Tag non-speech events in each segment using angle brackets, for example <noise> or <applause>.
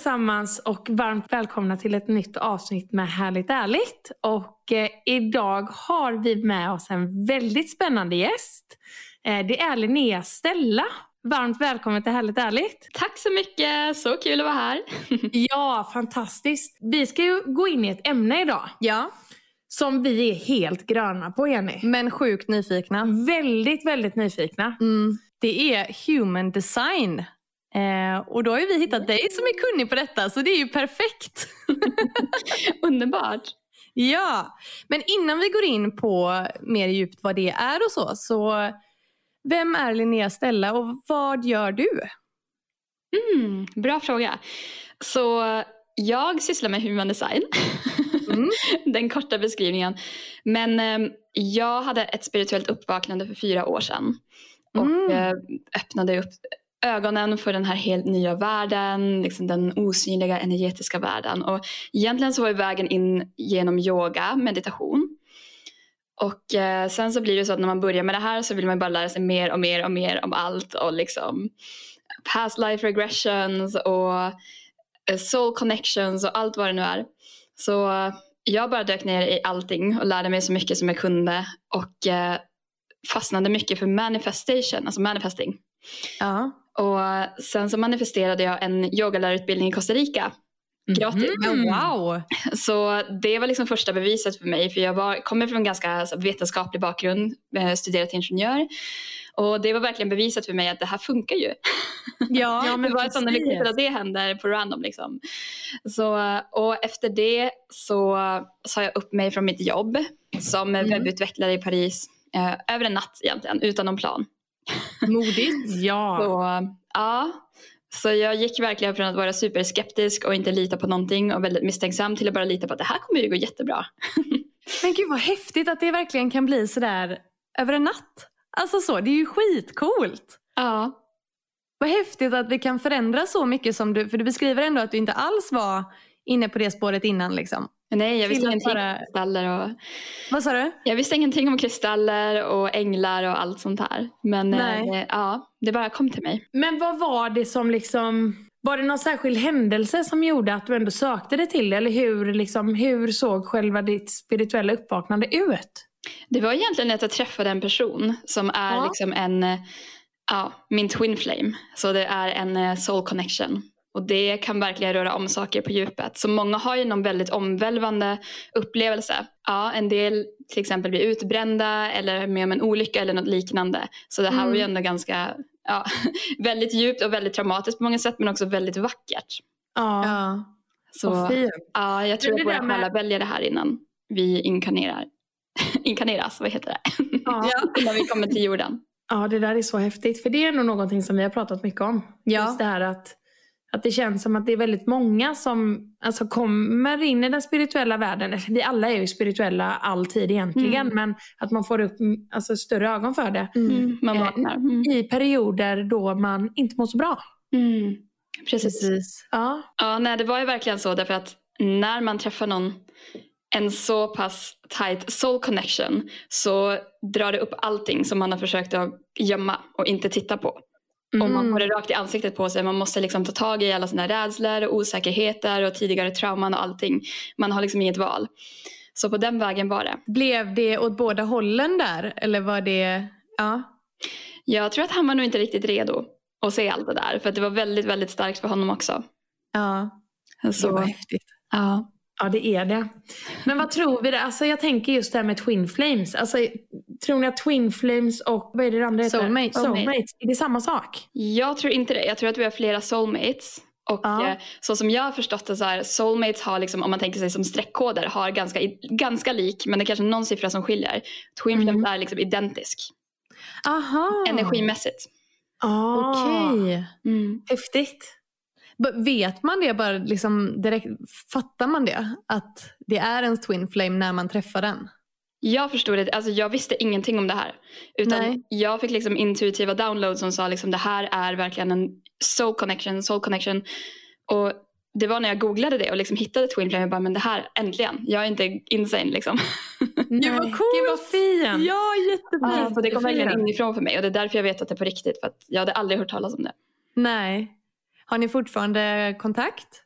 Allesammans och varmt välkomna till ett nytt avsnitt med Härligt Ärligt. Och eh, idag har vi med oss en väldigt spännande gäst. Eh, det är Linnea Stella. Varmt välkommen till Härligt Ärligt. Tack så mycket, så kul att vara här. <laughs> Ja, fantastiskt. Vi ska ju gå in i ett ämne idag Ja, som vi är helt gröna på, Jenny. men sjukt nyfikna. Väldigt, väldigt nyfikna. Mm. Det är human design. Eh, och då har ju vi hittat dig som är kunnig på detta, så det är ju perfekt. <laughs> Underbart. Ja, men innan vi går in på mer djupt vad det är och så, så vem är Linnea Stella och vad gör du? Mm, bra fråga. Så jag sysslar med human design. Mm. <laughs> Den korta beskrivningen. Men eh, jag hade ett spirituellt uppvaknande för fyra år sedan. Och Mm. eh, öppnade upp ögonen för den här helt nya världen, liksom den osynliga energetiska världen. Och egentligen så var ju vägen in genom yoga, meditation. Och eh, sen så blir det så att när man börjar med det här så vill man bara lära sig mer och mer och mer om allt och liksom past life regressions och eh, soul connections och allt vad det nu är. Så jag bara dök ner i allting och lärde mig så mycket som jag kunde och eh, fastnade mycket för manifestation, alltså manifesting. Ja. Och sen så manifesterade jag en yogalärarutbildning i Costa Rica. Gratis. Men wow! Så det var liksom första beviset för mig. För jag var, kommer från en ganska vetenskaplig bakgrund, eh, studerat till ingenjör. Och det var verkligen beviset för mig att det här funkar ju. <laughs> Ja, Ja, men det var precis. sannolikt att det händer på random. Liksom. Så, och efter det så sa jag upp mig från mitt jobb som Mm. webbutvecklare i Paris. Eh, över en natt egentligen, utan någon plan. Modigt. Ja. <laughs> Så, ja. så jag gick verkligen från att vara superskeptisk och inte lita på någonting och väldigt misstänksam till att bara lita på att det här kommer ju gå jättebra. <laughs> Men gud vad häftigt att det verkligen kan bli sådär över en natt. Alltså så, det är ju skitcoolt. Ja, Vad häftigt att vi kan förändra så mycket som du, för du beskriver ändå att du inte alls var inne på det spåret innan liksom. Nej jag visste ingenting bara- om kristaller och Vad sa du? jag visste ingenting om kristaller och änglar och allt sånt här. Men eh, ja, det bara kom till mig. Men vad var det som liksom... Var det någon särskild händelse som gjorde att du ändå sökte dig till det? Eller hur, liksom, hur såg själva ditt spirituella uppvaknande ut? Det var egentligen att jag träffade en person som är Ja. liksom en, eh, ja, min twin flame. Så det är en eh, soul connection. Och det kan verkligen röra om saker på djupet. Så många har ju någon väldigt omvälvande upplevelse. Ja, en del till exempel blir utbrända eller med om en olycka eller något liknande. Så det här var ju Mm. ändå ganska, ja, <laughs> väldigt djupt och väldigt traumatiskt på många sätt men också väldigt vackert. Ja, Ja. Så fint. ja, jag tror att våra med- själar väljer det här innan vi inkarnerar. <laughs> Inkarneras, vad heter det? Ja. <laughs> innan vi kommer till jorden. ja, det där är så häftigt. För det är nog någonting som vi har pratat mycket om. Ja. Just det här att, att det känns som att det är väldigt många som alltså, kommer in i den spirituella världen. Vi alla är ju spirituella alltid egentligen. Mm. Men att man får upp mm, alltså, större ögon för det. Mm, man Eh, vaknar. Mm. I perioder då man inte mår så bra. Mm. Precis. Ja. Ja, nej, det var ju verkligen så därför att när man träffar någon en så pass tight soul connection så drar det upp allting som man har försökt att gömma och inte titta på. Och man Mm. får det rakt i ansiktet på sig. Man måste liksom ta tag i alla sina rädslor och osäkerheter och tidigare trauman och allting. Man har liksom inget val. Så på den vägen var det. Blev det åt båda hållen där? Eller var det... Ja. Jag tror att han var nog inte riktigt redo att se allt det där. För det var väldigt, väldigt starkt för honom också. Ja. Så, Det var häftigt. ja. Ja, det är det. Men vad tror vi? Alltså, jag tänker just det här med Twin Flames. Alltså, tror ni att Twin Flames och vad är det andra heter? Soulmates. Soulmates. Är det samma sak? Jag tror inte det. Jag tror att vi har flera soulmates. Och Ja. eh, så som jag har förstått det så här, soulmates har liksom, om man tänker sig som streckkoder, har ganska, ganska lik, men det är kanske någon siffra som skiljer. Twin flames Mm. är liksom identisk, Aha. energimässigt. Ah, Okej. Mm. Häftigt. B- Vet man det bara liksom direkt? Fattar man det? Att det är en twin flame när man träffar den? Jag förstod det, alltså jag visste ingenting om det här. Utan Nej. jag fick liksom intuitiva downloads som sa liksom det här är verkligen en soul connection, soul connection. Och det var när jag googlade det och liksom hittade Twin Flame, jag bara men det här äntligen, jag är inte insane liksom. <laughs> Gud, vad coolt. Gud vad fint. Ja, jättefint. Ja, så det kom verkligen inifrån för mig och det är därför jag vet att det är på riktigt. För att jag hade aldrig hört talas om det. Nej. Har ni fortfarande kontakt?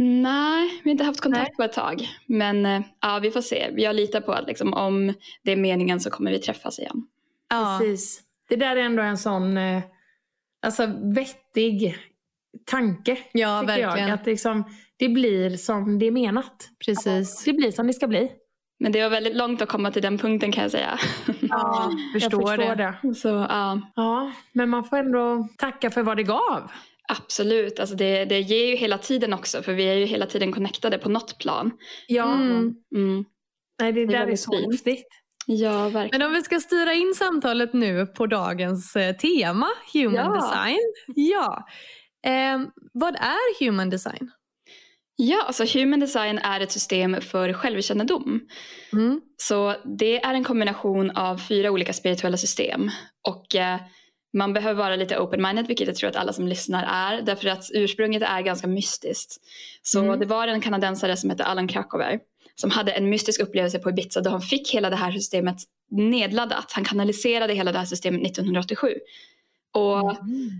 Nej, vi har inte haft kontakt på ett tag. Men eh, ja, vi får se. Jag litar på att liksom, om det är meningen så kommer vi träffas igen. Ja. Precis. Det där är ändå en sån eh, alltså, vettig tanke. Ja, verkligen. Jag. Att liksom, det blir som det är menat. Precis. Det blir som det ska bli. Men det var väldigt långt att komma till den punkten kan jag säga. Ja, <laughs> förstår, jag förstår det. det. Så ja, Ja, men man får ändå tacka för vad det gav. Absolut. Alltså det, det ger ju hela tiden också. För vi är ju hela tiden connectade på något plan. Ja, Mm. Mm. nej, det, är där är så fint. häftigt. Ja, verkligen. Men om vi ska styra in samtalet nu på dagens eh, tema, human Ja. design. Ja. Eh, vad är human design? Ja, alltså human design är ett system för självkännedom. Mm. Så det är en kombination av fyra olika spirituella system. Och eh, man behöver vara lite open-minded, vilket jag tror att alla som lyssnar är. Därför att ursprunget är ganska mystiskt. Så Mm. det var en kanadensare som hette Alan Krakower som hade en mystisk upplevelse på Ibiza då han fick hela det här systemet nedladdat. Han kanaliserade hela det här systemet 1987. Och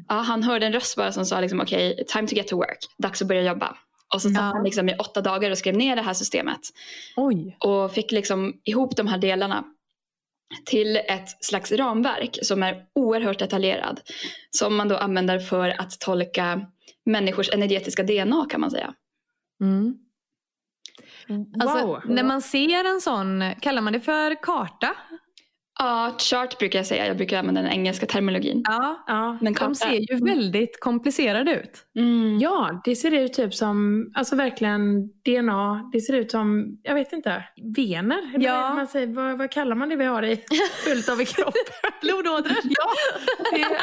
ja, han hörde en röst bara som sa liksom, okej, time to get to work, dags att börja jobba. Och så satt Ja. han liksom i åtta dagar och skrev ner det här systemet Oj. och fick liksom ihop de här delarna till ett slags ramverk som är oerhört detaljerad. Som man då använder för att tolka människors energetiska DNA kan man säga. Mm. Alltså, wow. När man ser en sån, kallar man det för karta? Ja, chart brukar jag säga. Jag brukar använda den engelska terminologin. Ja. Ja. Men De ser ju väldigt komplicerade ut. Mm. ja, det ser ut typ som, alltså verkligen DNA. Det ser ut som, jag vet inte, vener? Ja. vad, man säger, vad, vad kallar man det vi har i <laughs> fullt av i kroppen? <laughs> Blodådror. ja, <laughs>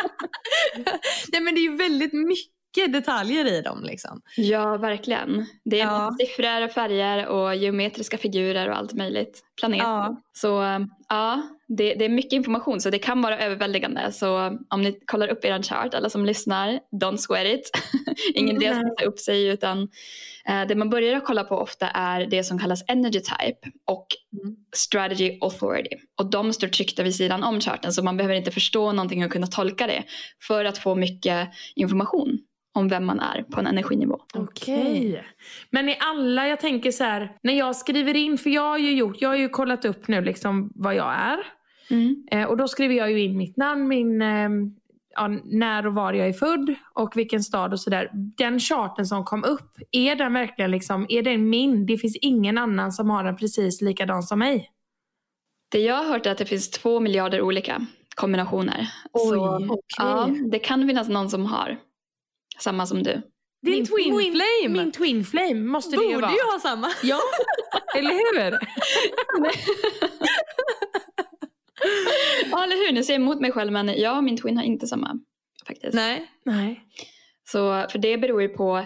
Nej men det är ju väldigt mycket detaljer i dem liksom. Ja, verkligen. Det är Ja. siffror och färger och geometriska figurer och allt möjligt. Planeter. Ja. Så eh, ja, det, det är mycket information så det kan vara överväldigande. Så om ni kollar upp er chart, alla som lyssnar, don't sweat it. <laughs> Ingen idé att Nej. sätta upp sig utan eh, det man börjar att kolla på ofta är det som kallas energy type och Mm. strategy authority. Och de står tryckta vid sidan om charten så man behöver inte förstå någonting och kunna tolka det för att få mycket information om vem man är på en energinivå. Okej. Men är alla, jag tänker så här, när jag skriver in, för jag har ju gjort, jag har ju kollat upp nu liksom vad jag är. Mm. Eh, och då skriver jag ju in mitt namn, min, eh, ja, när och var jag är född och vilken stad och sådär. Den charten som kom upp, är den verkligen liksom, är den min? Det finns ingen annan som har den precis likadan som mig. Det jag har hört är att det finns två miljarder olika kombinationer. Oj, så okej. ja, det kan finnas någon som har samma som du. Din Min- twin min- flame. Min twin flame måste det ju Borde vara. ju ha samma. Ja, <laughs> eller hur? Ja, eller hur? Nu ser jag emot mig själv men ja, min twin har inte samma. Faktiskt. Nej. Nej. Så, för det beror ju på,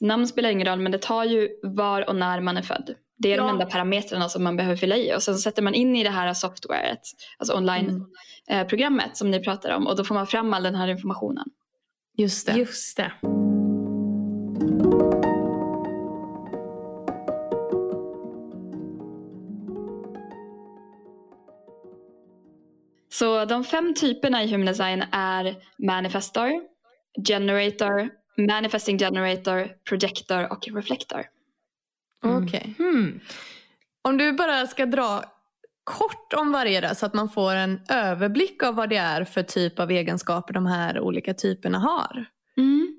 namn spelar ingen roll men det tar ju var och när man är född. Det är de Ja. enda parametrarna som man behöver fylla i och sen sätter man in i det här softwaret, alltså Mm. online-programmet som ni pratar om och då får man fram all den här informationen. Just det. Just det. Så de fem typerna i human design är manifestor, generator, manifesting generator, projector och reflector. Mm. Okej. Hmm. Om du bara ska dra kort om varje där så att man får en överblick av vad det är för typ av egenskaper de här olika typerna har. Mm,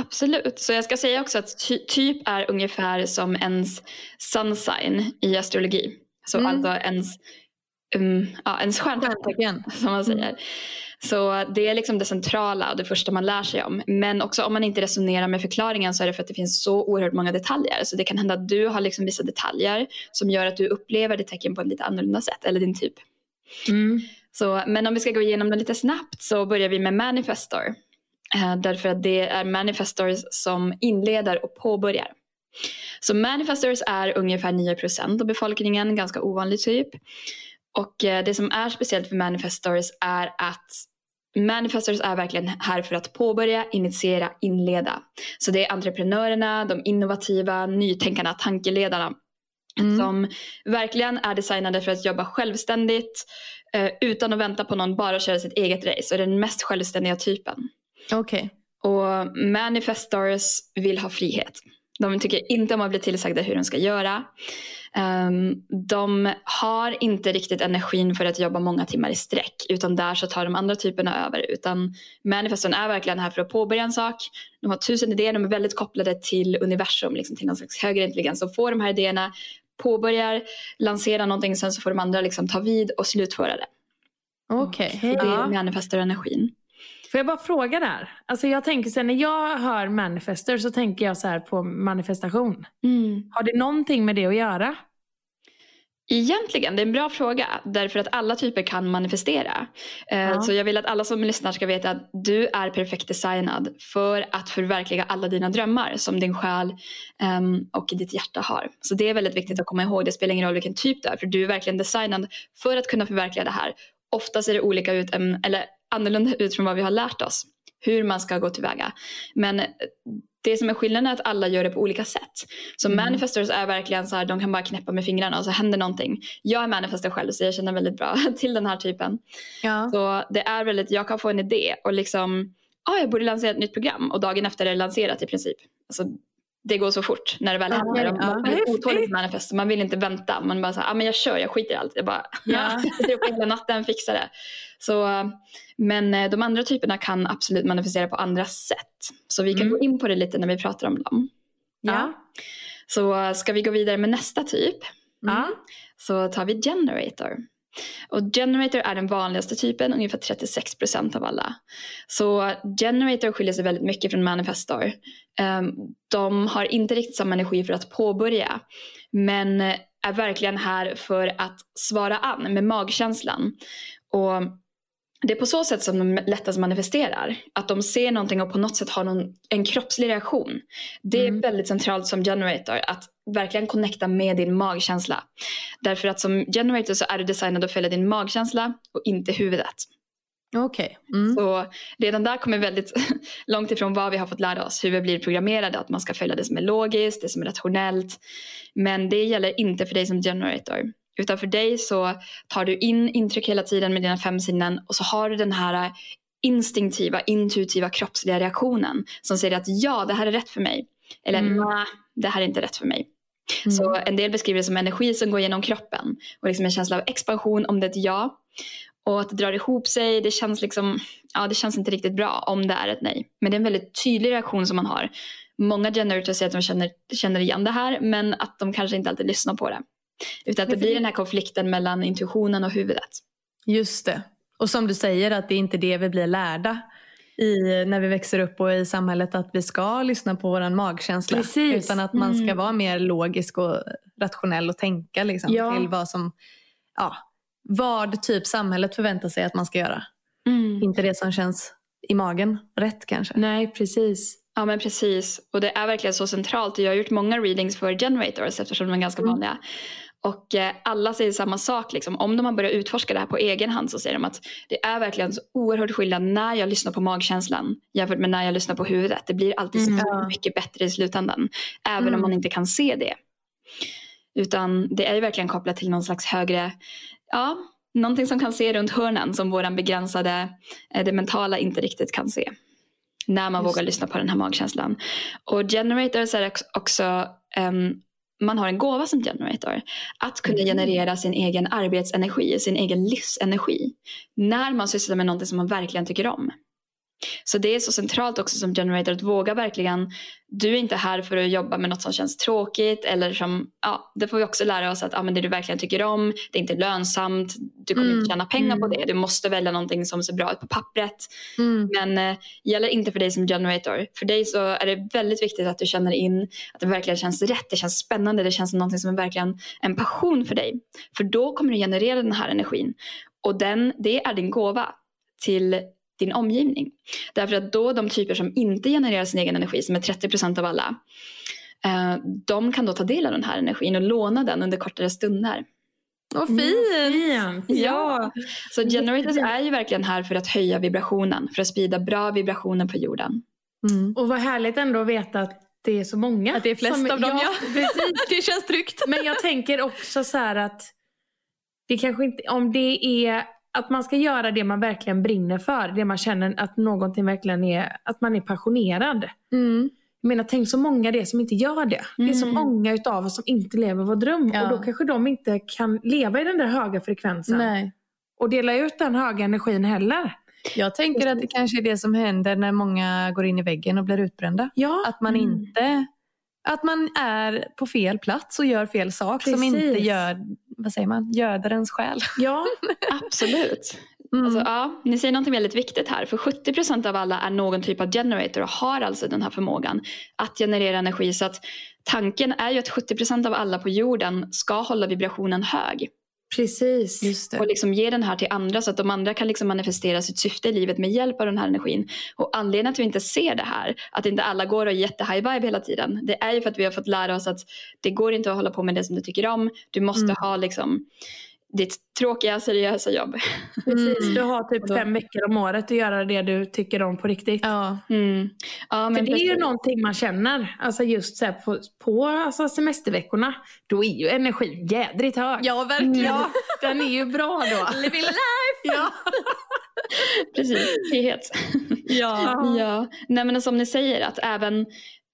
absolut. Så jag ska säga också att ty- typ är ungefär som ens sun sign i astrologi. Så Mm. alltså ens um, ja, ens stjärntecken <laughs> som man säger. Så det är liksom det centrala och det första man lär sig om. Men också om man inte resonerar med förklaringen så är det för att det finns så oerhört många detaljer. Så det kan hända att du har liksom vissa detaljer som gör att du upplever ditt tecken på ett lite annorlunda sätt. Eller din typ. Mm. Så, men om vi ska gå igenom det lite snabbt så börjar vi med manifestor. Eh, därför att det är manifestors som inleder och påbörjar. Så manifestors är ungefär 9% av befolkningen, ganska ovanlig typ. Och eh, det som är speciellt för manifestors är att manifestors är verkligen här för att påbörja, initiera, inleda. Så det är entreprenörerna, de innovativa, nytänkarna, tankeledarna Mm. som verkligen är designade för att jobba självständigt eh, utan att vänta på någon, bara köra sitt eget race. Och är den mest självständiga typen. Okej. Och manifestors vill ha frihet. De tycker inte om att bli tillsagda hur de ska göra. Ehm, de har inte riktigt energin för att jobba många timmar i sträck utan där så tar de andra typerna över. Utan manifestorn är verkligen här för att påbörja en sak. De har tusen idéer, de är väldigt kopplade till universum, liksom till någon slags högre intelligens. De får de här idéerna, påbörjar, lanserar någonting, sen så får de andra liksom ta vid och slutföra det. Okej. Okej. Det är Ja. manifestor-energin. Får jag bara fråga där? Alltså jag tänker så här, när jag hör manifester så tänker jag så här på manifestation. Har det någonting med det att göra? Egentligen, det är en bra fråga därför att alla typer kan manifestera. Eh, Ja. Så jag vill att alla som lyssnar ska veta att du är perfekt designad för att förverkliga alla dina drömmar som din själ ehm, och ditt hjärta har. Så det är väldigt viktigt att komma ihåg. Det spelar ingen roll vilken typ du är för du är verkligen designad för att kunna förverkliga det här. Ofta ser det olika ut, em, eller annorlunda ut från vad vi har lärt oss. Hur man ska gå tillväga. Men det som är skillnaden är att alla gör det på olika sätt. Så Mm. manifestors är verkligen så här, de kan bara knäppa med fingrarna och så händer någonting. Jag är manifester själv så jag känner väldigt bra <laughs> till den här typen. Ja. Så det är väldigt, jag kan få en idé och liksom, ah, jag borde lansera ett nytt program och dagen efter är det lanserat i princip. Alltså, det går så fort när det väl händer. Man ja. är Häftigt. otålig manifest. Man vill inte vänta. Man bara så här, ah, men jag kör, jag skiter i allt. Jag bara, Ja. <laughs> sitter upp hela natten, fixar det. Så, men eh, de andra typerna kan absolut manifestera på andra sätt. Så vi kan Mm. gå in på det lite när vi pratar om dem. Ja. Så eh, ska vi gå vidare med nästa typ Ja. så tar vi generator. Och generator är den vanligaste typen, ungefär 36% av alla. Så generator skiljer sig väldigt mycket från manifestor. Ehm, de har inte riktigt samma energi för att påbörja. Men eh, är verkligen här för att svara an med magkänslan. Och det är på så sätt som de lättast manifesterar. Att de ser någonting och på något sätt har någon, en kroppslig reaktion. Det är Mm. väldigt centralt som generator. Att verkligen connecta med din magkänsla. Därför att som generator så är du designad att följa din magkänsla och inte huvudet. Okej. Mm. Så redan där kommer väldigt <laughs> långt ifrån vad vi har fått lära oss. Hur vi blir programmerade. Att man ska följa det som är logiskt, det som är rationellt. Men det gäller inte för dig som generator. Utan för dig så tar du in intryck hela tiden med dina fem sinnen och så har du den här instinktiva, intuitiva kroppsliga reaktionen som säger att ja, det här är rätt för mig. Eller Mm. nej, det här är inte rätt för mig. Mm. Så en del beskriver det som energi som går genom kroppen och liksom en känsla av expansion om det är ett ja. Och att det drar ihop sig, det känns liksom, ja det känns inte riktigt bra om det är ett nej. Men det är en väldigt tydlig reaktion som man har. Många generators säger att de känner, känner igen det här men att de kanske inte alltid lyssnar på det. Utan att det blir den här konflikten mellan intuitionen och huvudet. Just det. Och som du säger att det är inte det vi blir lärda i, när vi växer upp och i samhället att vi ska lyssna på vår magkänsla. Precis. Utan att man ska Mm. vara mer logisk och rationell och tänka liksom, Ja. till vad som, ja, vad typ samhället förväntar sig att man ska göra. Inte det som känns i magen rätt kanske. Nej, precis. Ja men precis. Och det är verkligen så centralt. Jag har gjort många readings för generators eftersom de är ganska Mm. vanliga. Och eh, alla säger samma sak. Liksom. Om de har börjat utforska det här på egen hand så säger de att det är verkligen så oerhört skillnad när jag lyssnar på magkänslan jämfört med när jag lyssnar på huvudet. Det blir alltid Mm. så mycket bättre i slutändan. Även Mm. om man inte kan se det. Utan det är ju verkligen kopplat till någon slags högre, ja, någonting som kan se runt hörnen som våran begränsade, eh, det mentala inte riktigt kan se. När man Just vågar lyssna på den här magkänslan. Och generators är också, ehm, man har en gåva som generator. Att kunna Mm. generera sin egen arbetsenergi, sin egen livsenergi. När man sysslar med någonting som man verkligen tycker om. Så det är så centralt också som generator att våga verkligen, du är inte här för att jobba med något som känns tråkigt eller som, ja det får vi också lära oss att ja, men det du verkligen tycker om, det är inte lönsamt, du kommer Mm, inte tjäna pengar på mm. det, du måste välja någonting som ser bra ut på pappret. Mm. Men eh, gäller inte för dig som generator. För dig så är det väldigt viktigt att du känner in att det verkligen känns rätt, det känns spännande, det känns som någonting som är verkligen en passion för dig. För då kommer du generera den här energin. Och den, det är din gåva till din omgivning. Därför att då de typer som inte genererar sin egen energi, som är 30% av alla, eh, de kan då ta del av den här energin och låna den under kortare stunder. Vad Mm, fint! fint. Ja. Så generators är ju verkligen här för att höja vibrationen, för att sprida bra vibrationer på jorden. Mm. Och vad härligt ändå att veta att det är så många. Att det är flest som- av dem ja. precis. <laughs> det känns tryggt. Men jag tänker också så här att det kanske inte, om det är att man ska göra det man verkligen brinner för, det man känner att någonting verkligen är, att man är passionerad. Mm. Jag menar tänk så många det är som inte gör det. Det är så Mm. många utav oss som inte lever vår dröm Ja. och då kanske de inte kan leva i den där höga frekvensen Nej. och dela ut den höga energin heller. Jag tänker att det kanske är det som händer när många går in i väggen och blir utbrända. Ja, Att man Mm. inte att man är på fel plats och gör fel sak som Precis. inte gör, vad säger man, göder ens själ. <laughs> ja. Absolut. Mm. Alltså, ja, ni säger något väldigt viktigt här. För 70% av alla är någon typ av generator och har alltså den här förmågan att generera energi. Så att tanken är ju att 70% av alla på jorden ska hålla vibrationen hög. Precis. Just Och liksom ge den här till andra så att de andra kan liksom manifestera sitt syfte i livet med hjälp av den här energin. Och anledningen till att vi inte ser det här, att inte alla går och är jätte high vibe hela tiden. Det är ju för att vi har fått lära oss att det går inte att hålla på med det som du tycker om. Du måste Mm. ha liksom ditt tråkiga seriösa jobb. <laughs> precis. Mm. Du har typ då- fem veckor om året att göra det du tycker om på riktigt. Ja. Mm. Ja, För men det är ju precis. någonting man känner, alltså just så här på, på alltså semesterveckorna, då är ju energin jädrigt hög. ja, verkligen. Ja, den är ju bra då. <laughs> Living life! Ja. <laughs> Precis, frihet. Ja. ja. Nej men som ni säger att även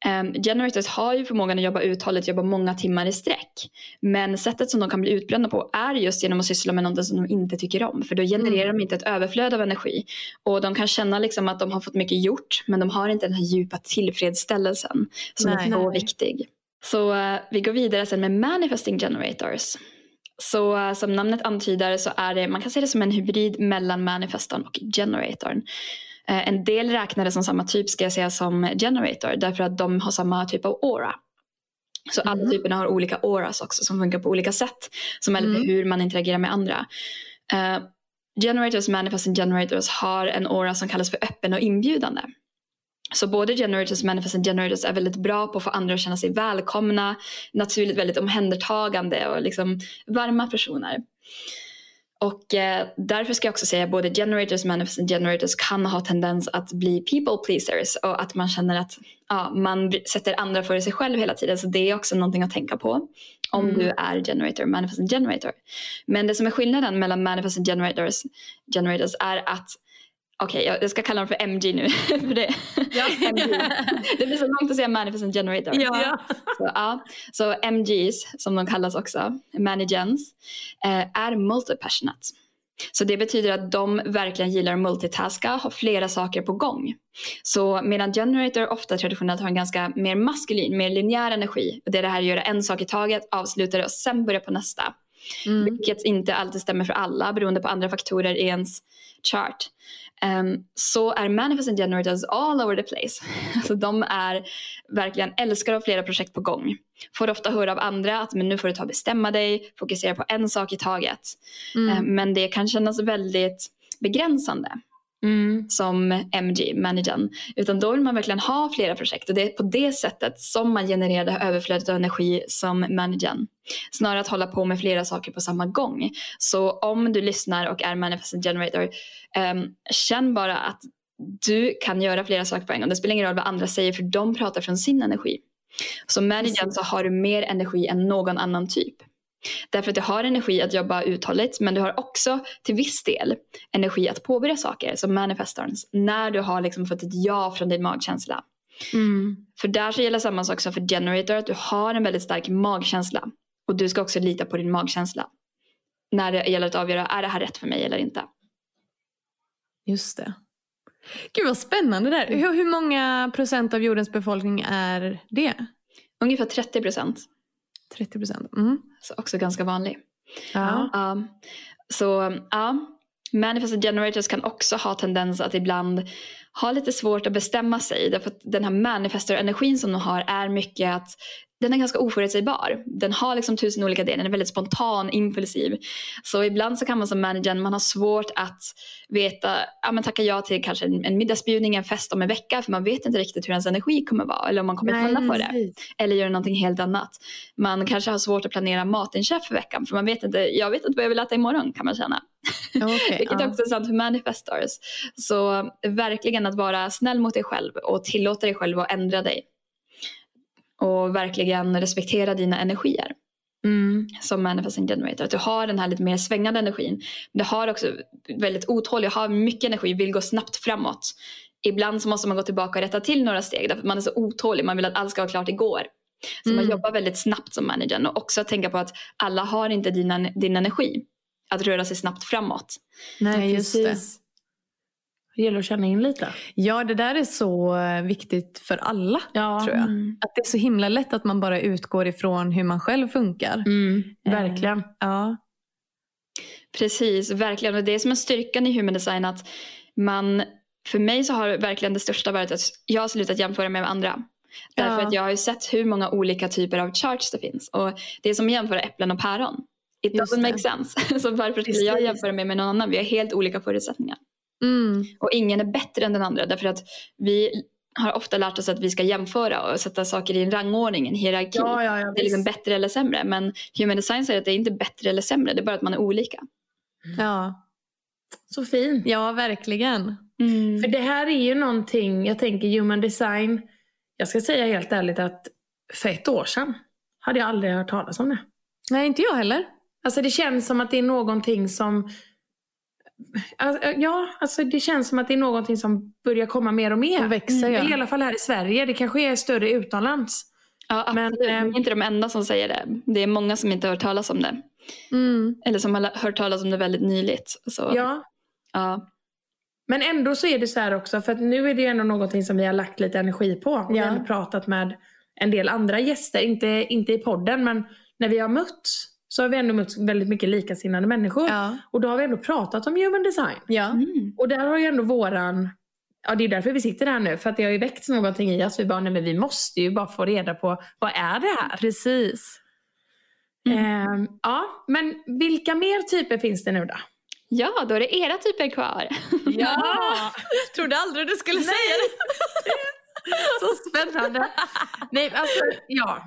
um, generators har ju förmågan att jobba uthålligt, jobba många timmar i sträck. Men sättet som de kan bli utbrända på är just genom att syssla med något som de inte tycker om. För då genererar de inte ett överflöd av energi. Och de kan känna liksom att de har fått mycket gjort men de har inte den här djupa tillfredsställelsen som Nej. är så Nej. viktig. Så eh, vi går vidare sen med manifesting generators. Så eh, som namnet antyder så är det, man kan se det som en hybrid mellan manifestorn och generatorn. Eh, en del räknar det som samma typ ska jag säga som generator därför att de har samma typ av aura. Så alla Mhm. typerna har olika auras också som funkar på olika sätt. Som är lite Mm. hur man interagerar med andra. Eh, generators, manifesting generators har en aura som kallas för öppen och inbjudande. Så både generators och manifesting generators är väldigt bra på att få andra att känna sig välkomna, naturligt väldigt omhändertagande och liksom varma personer. Och eh, därför ska jag också säga att både generators och manifesting generators kan ha tendens att bli people pleasers och att man känner att ja, man sätter andra före sig själv hela tiden. Så det är också någonting att tänka på om Mm. du är generator och manifesting generator. Men det som är skillnaden mellan manifesting generators, generators är att Okej, jag- jag ska kalla dem för MG nu. <laughs> för det, MG. det blir så långt att säga manifesting generator. Ja. Så, ja. så MGs, som de kallas också, managens, eh, är multipassionate. Så det betyder att de verkligen gillar att multitaska, ha flera saker på gång. Så medan generator ofta traditionellt har en ganska mer maskulin, mer linjär energi. Och det är det här att göra en sak i taget, avsluta det och sen börja på nästa. Mm. Vilket inte alltid stämmer för alla beroende på andra faktorer i ens chart. Ehm, så är manifesting generators all over the place. <laughs> Så de är verkligen älskar att ha flera projekt på gång. Får ofta höra av andra att men nu får du ta och bestämma dig, fokusera på en sak i taget. Mm. Ehm, men det kan kännas väldigt begränsande Mm. som MG, managern. Utan då vill man verkligen ha flera projekt och det är på det sättet som man genererar det här överflödet av energi som managern. Snarare att hålla på med flera saker på samma gång. Så om du lyssnar och är manifesting generator, ehm, känn bara att du kan göra flera saker på en gång. Det spelar ingen roll vad andra säger för de pratar från sin energi. Som managern så har du mer energi än någon annan typ. Därför att du har energi att jobba uthålligt men du har också till viss del energi att påbörja saker som manifestorns när du har liksom fått ett ja från din magkänsla. Mm. För där så gäller samma sak som för generator att du har en väldigt stark magkänsla och du ska också lita på din magkänsla. När det gäller att avgöra är det här rätt för mig eller inte. Just det. Gud vad spännande där. Hur, hur många procent av jordens befolkning är det? Ungefär 30 procent. 30 procent. Mm. Så också ganska vanlig. Ja. Ja. så ja, manifested generators kan också ha tendens att ibland ha lite svårt att bestämma sig. Därför att den här manifestor-energin som de har är mycket att den är ganska oförutsägbar. Den har liksom tusen olika delar, den är väldigt spontan, impulsiv. Så ibland så kan man som manager, man ha svårt att veta, ja men tacka ja till kanske en, en middagsbjudning, en fest om en vecka för man vet inte riktigt hur ens energi kommer vara eller om man kommer falla på det. Eller göra någonting helt annat. Man kanske har svårt att planera matinköp för veckan för man vet inte, jag vet inte vad jag vill äta imorgon kan man känna. Okej, <laughs> Vilket ja. också är sant för manifestors. Så verkligen att vara snäll mot dig själv och tillåta dig själv att ändra dig. Och verkligen respektera dina energier Mm. som manifesting generator. Att du har den här lite mer svängande energin. Men du har också väldigt otålig, har mycket energi, vill gå snabbt framåt. Ibland så måste man gå tillbaka och rätta till några steg därför att man är så otålig. Man vill att allt ska vara klart igår. Så man Mm. jobbar väldigt snabbt som managern och också tänka på att alla har inte dina, din energi att röra sig snabbt framåt. Nej, just precis. Det gäller att känna in lite. ja, det där är så eh, viktigt för alla. Ja, Tror jag. Mm. Att det är så himla lätt att man bara utgår ifrån hur man själv funkar. Mm, verkligen. Ja. Precis, verkligen. Och det är som en styrkan i human design att man, för mig så har verkligen det största varit att jag har slutat jämföra mig med andra. Därför Ja. att jag har ju sett hur många olika typer av charts det finns. Och det är som att jämföra äpplen och päron. It Just doesn't det. make sense. <laughs> Så varför skulle jag jämföra mig med någon annan? Vi har helt olika förutsättningar. Mm. Och ingen är bättre än den andra därför att vi har ofta lärt oss att vi ska jämföra och sätta saker i en rangordning, en hierarki. Ja, ja, ja, det är liksom bättre eller sämre. Men human design säger att det är inte bättre eller sämre, det är bara att man är olika. Ja. Så fint. ja, verkligen. För det här är ju någonting, jag tänker human design. Jag ska säga helt ärligt att för ett år sedan hade jag aldrig hört talas om det. Nej, inte jag heller. Alltså det känns som att det är någonting som Ja, alltså det känns som att det är någonting som börjar komma mer och mer. Och växer, ja. I alla fall här i Sverige. Det kanske är större utomlands. Ja, Men, absolut. ehm, Vi är inte de enda som säger det. Det är många som inte har hört talas om det. Mm. Eller som har hört talas om det väldigt nyligt. Så, Ja. ja. Men ändå så är det så här också, för nu är det ändå någonting som vi har lagt lite energi på. Och Vi Ja. har pratat med en del andra gäster, inte, inte i podden, men när vi har mötts så har vi ändå mött väldigt mycket likasinnade människor. Ja. Och då har vi ändå pratat om human design. Ja. Mm. Och där har ju ändå våran, ja det är därför vi sitter här nu, för att det har ju väckts någonting i oss. Vi bara, nej men vi måste ju bara få reda på, vad är det här? Precis. Ehm, ja, men vilka mer typer finns det nu då? ja, då är det era typer kvar. Ja! <laughs> Trodde aldrig du skulle säga det. <laughs> Så spännande. Nej, alltså, ja.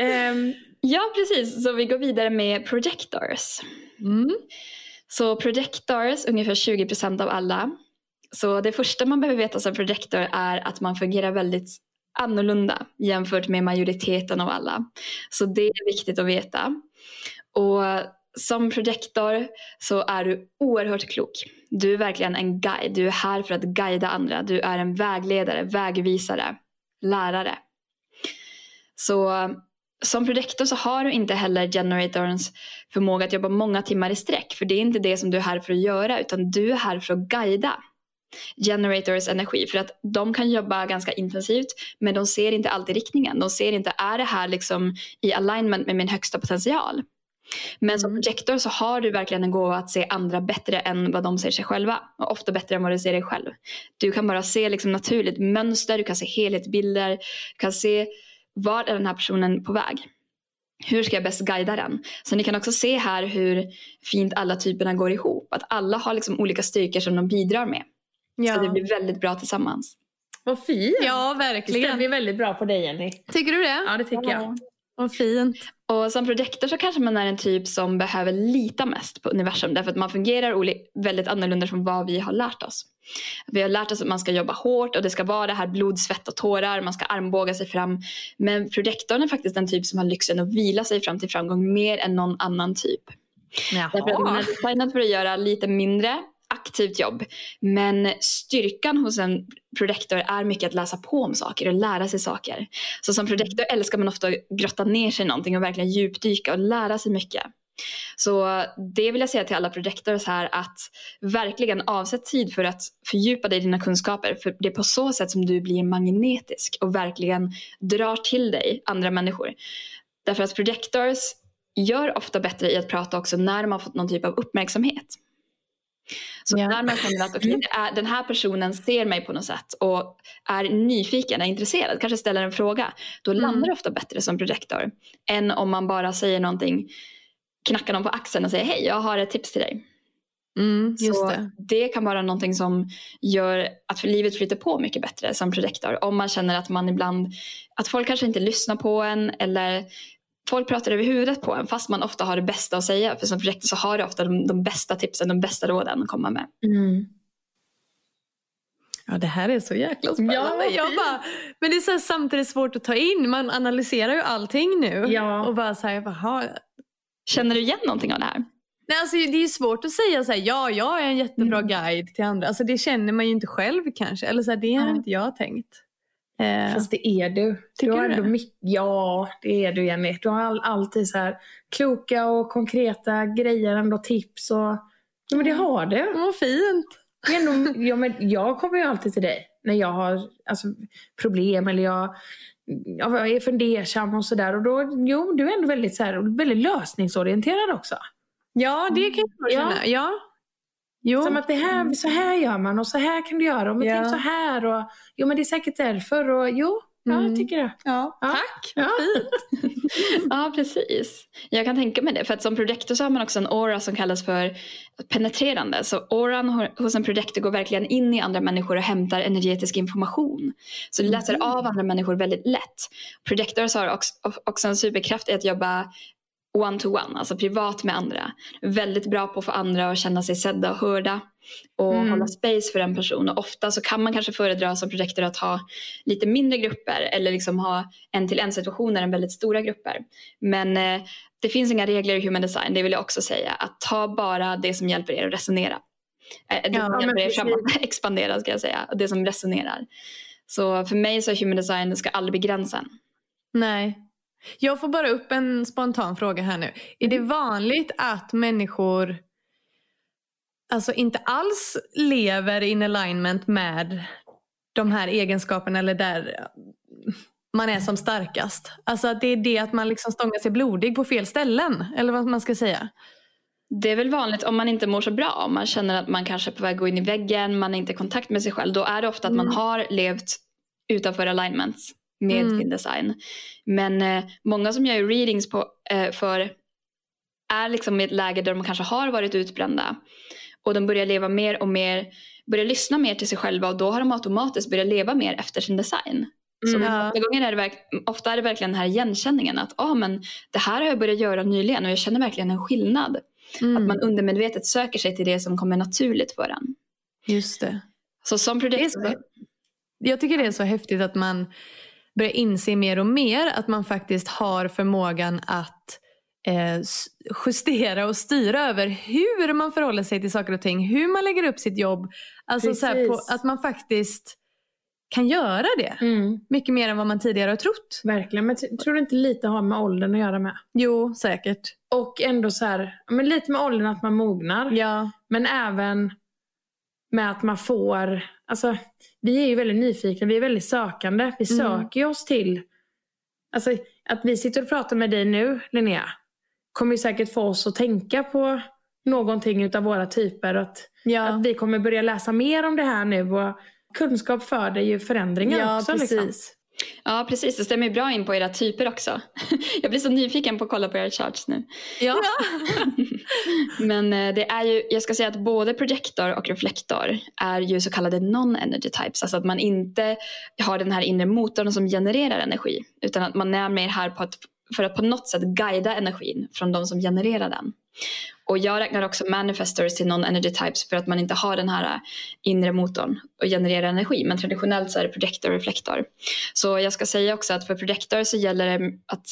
Ehm, ja, precis. Så vi går vidare med projectors. Mm. Så projectors, ungefär 20% av alla. Så det första man behöver veta som projector är att man fungerar väldigt annorlunda jämfört med majoriteten av alla. Så det är viktigt att veta. Och som projektor så är du oerhört klok. Du är verkligen en guide. Du är här för att guida andra. Du är en vägledare, vägvisare, lärare. Så som projektor så har du inte heller generatorns förmåga att jobba många timmar i sträck. För det är inte det som du är här för att göra utan du är här för att guida generators energi. För att de kan jobba ganska intensivt men de ser inte alltid riktningen. De ser inte, är det här liksom i alignment med min högsta potential? Men som Mm. projektor så har du verkligen en gåva att se andra bättre än vad de ser sig själva. Och ofta bättre än vad du ser dig själv. Du kan bara se liksom naturligt mönster, du kan se helhetsbilder, du kan se vart är den här personen på väg? Hur ska jag bäst guida den? Så ni kan också se här hur fint alla typerna går ihop. Att alla har liksom olika styrkor som de bidrar med. Så det Ja. blir väldigt bra tillsammans. vad fint. ja, Det stämmer verkligen. väldigt bra på dig Jenny. Tycker du det? Ja, det tycker jag. Vad fint. Och som projektor så kanske man är en typ som behöver lita mest på universum därför att man fungerar väldigt annorlunda från vad vi har lärt oss. Vi har lärt oss att man ska jobba hårt och det ska vara det här blod, svett och tårar, man ska armbåga sig fram. Men projektorn är faktiskt en typ som har lyxen att vila sig fram till framgång mer än någon annan typ. Därför att man är designad för att göra lite mindre aktivt jobb. Men styrkan hos en projektor är mycket att läsa på om saker och lära sig saker. Så som projektor älskar man ofta att grotta ner sig i någonting och verkligen djupdyka och lära sig mycket. Så det vill jag säga till alla projektors här att verkligen avsätt tid för att fördjupa dig i dina kunskaper. För det är på så sätt som du blir magnetisk och verkligen drar till dig andra människor. Därför att projektors gör ofta bättre i att prata också när de har fått någon typ av uppmärksamhet. Så Ja. när man känner att okay, det är, den här personen ser mig på något sätt och är nyfiken, är intresserad, kanske ställer en fråga. Då Mm. landar det ofta bättre som projektor. Än om man bara säger någonting, knackar någon på axeln och säger hej, jag har ett tips till dig. Mm, Så det. det kan vara någonting som gör att livet flyter på mycket bättre som projektor. Om man känner att man ibland, att folk kanske inte lyssnar på en eller folk pratar över huvudet på en fast man ofta har det bästa att säga. För som projektor så har du ofta de, de bästa tipsen, de bästa råden att komma med. Mm. Ja det här är så jäkla spännande. Ja, vad jag bara, men det är så här, samtidigt svårt att ta in. Man analyserar ju allting nu. Ja. Och bara så här, jaha. Känner du igen någonting av det här? Nej, alltså, det är svårt att säga så här, ja jag är en jättebra Mm. guide till andra. Alltså, det känner man ju inte själv kanske. Eller så här, det har Nej. inte jag tänkt. Eh, Fast det är du. Tycker du har du ändå ja, det är du Jenny. Du har all, alltid så här kloka och konkreta grejer, ändå tips och... Ja men det har du. vad fint. Ändå, ja, men jag kommer ju alltid till dig när jag har alltså, problem eller jag, jag är fundersam och sådär. Och då, jo, du är ändå väldigt, så här, väldigt lösningsorienterad också. Ja det kan jag Ja. känna. Ja. Jo. Som att det här, så här gör man och så här kan du göra. Och men Ja. tänk så här. Och, jo men det är säkert därför. Och, jo, ja, Mm. jag tycker det. ja. Ja. Tack. Ja. Fint. <laughs> Ja, precis. Jag kan tänka mig det. För att som projektor så har man också en aura som kallas för penetrerande. Så auran ho- hos en projektor går verkligen in i andra människor och hämtar energetisk information. Så det läser av andra människor väldigt lätt. Projektors har också, också en superkraft i att jobba one-to-one, alltså privat med andra. Väldigt bra på att få andra att känna sig sedda och hörda och Mm. hålla space för en person. Och ofta så kan man kanske föredra som projektor att ha lite mindre grupper eller liksom ha en till en situationer än väldigt stora grupper. Men eh, det finns inga regler i human design, det vill jag också säga. Att ta bara det som hjälper er att resonera. Eh, det Ja, som hjälper er framåt, <laughs> expandera ska jag säga. Och det som resonerar. Så för mig så är human design, ska aldrig bli gränsen. Nej. Jag får bara upp en spontan fråga här nu. Är det vanligt att människor alltså inte alls lever in alignment med de här egenskaperna eller där man är som starkast? Alltså att det är det att man liksom stångar sig blodig på fel ställen eller vad man ska säga. Det är väl vanligt om man inte mår så bra, om man känner att man kanske är på väg att gå in i väggen, man är inte i kontakt med sig själv. Då är det ofta att man Mm. har levt utanför alignments med Mm. sin design. Men eh, många som jag gör readings på, eh, för är liksom i ett läge där de kanske har varit utbrända. Och de börjar leva mer och mer, börjar lyssna mer till sig själva och då har de automatiskt börjat leva mer efter sin design. Så Mm. Ofta, gånger är det ofta är det verkligen den här igenkänningen att ah, men det här har jag börjat göra nyligen och jag känner verkligen en skillnad. Mm, Att man undermedvetet söker sig till det som kommer naturligt för en. Just det. Så som projekt... så, jag tycker det är så häftigt att man börjar inse mer och mer att man faktiskt har förmågan att eh, justera och styra över hur man förhåller sig till saker och ting. Hur man lägger upp sitt jobb. Alltså så på, att man faktiskt kan göra det. Mm, Mycket mer än vad man tidigare har trott. verkligen. Men tror du inte lite har med åldern att göra med? Jo, säkert. Och ändå så här, men lite med åldern att man mognar. Ja. Men även med att man får, alltså vi är ju väldigt nyfikna, vi är väldigt sökande. Vi Mm. söker oss till, alltså att vi sitter och pratar med dig nu Linnea, kommer ju säkert få oss att tänka på någonting utav våra typer. Att, Ja, att vi kommer börja läsa mer om det här nu och kunskap föder ju förändringar ja också. precis. Liksom. Ja precis, det stämmer bra in på era typer också. <laughs> Jag blir så nyfiken på att kolla på era charts nu. Ja. <laughs> Men eh, det är ju, jag ska säga att både projektor och reflektor är ju så kallade non-energy types. Alltså att man inte har den här inre motorn som genererar energi. Utan att man är mer här på att, för att på något sätt guida energin från de som genererar den. Och jag räknar också manifestors till non-energy types för att man inte har den här äh, inre motorn och genererar energi. Men traditionellt så är det projektor och reflektor. Så jag ska säga också att för projektor så gäller det att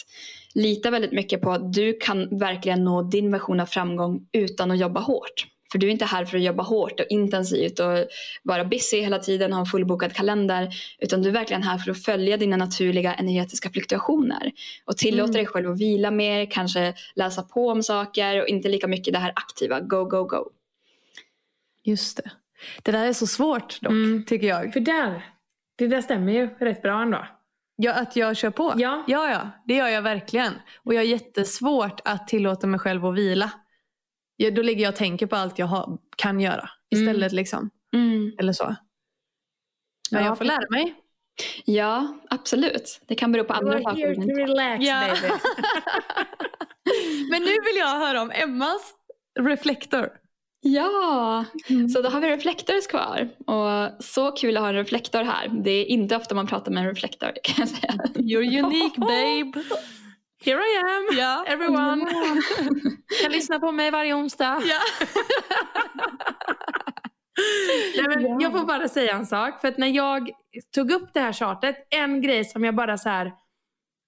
lita väldigt mycket på att du kan verkligen nå din version av framgång utan att jobba hårt. För du är inte här för att jobba hårt och intensivt och vara busy hela tiden, ha en fullbokad kalender. Utan du är verkligen här för att följa dina naturliga energetiska fluktuationer. Och tillåta Mm. dig själv att vila mer, kanske läsa på om saker och inte lika mycket det här aktiva, go, go, go. Just det. Det där är så svårt dock, Mm. tycker jag. För där, det där stämmer ju rätt bra ändå. Ja, att jag kör på? Ja. ja, ja. Det gör jag verkligen. Och jag har jättesvårt att tillåta mig själv att vila. Då ligger jag och tänker på allt jag har, kan göra istället. liksom. Mm. Eller så. Men Ja, jag får lära mig. Ja, absolut. Det kan bero på andra We're here to saker. relax Ja. baby. <laughs> Men nu vill jag höra om Emmas reflektor. Ja, så då har vi reflektors kvar. Och så kul att ha en reflektor här. Det är inte ofta man pratar med en reflektor kan jag säga. You're unique babe. <laughs> Here I am, Ja. everyone. <laughs> kan lyssna på mig varje onsdag. Ja. <laughs> Nej, men Ja. Jag får bara säga en sak. För att när jag tog upp det här chartet, en grej som jag bara så här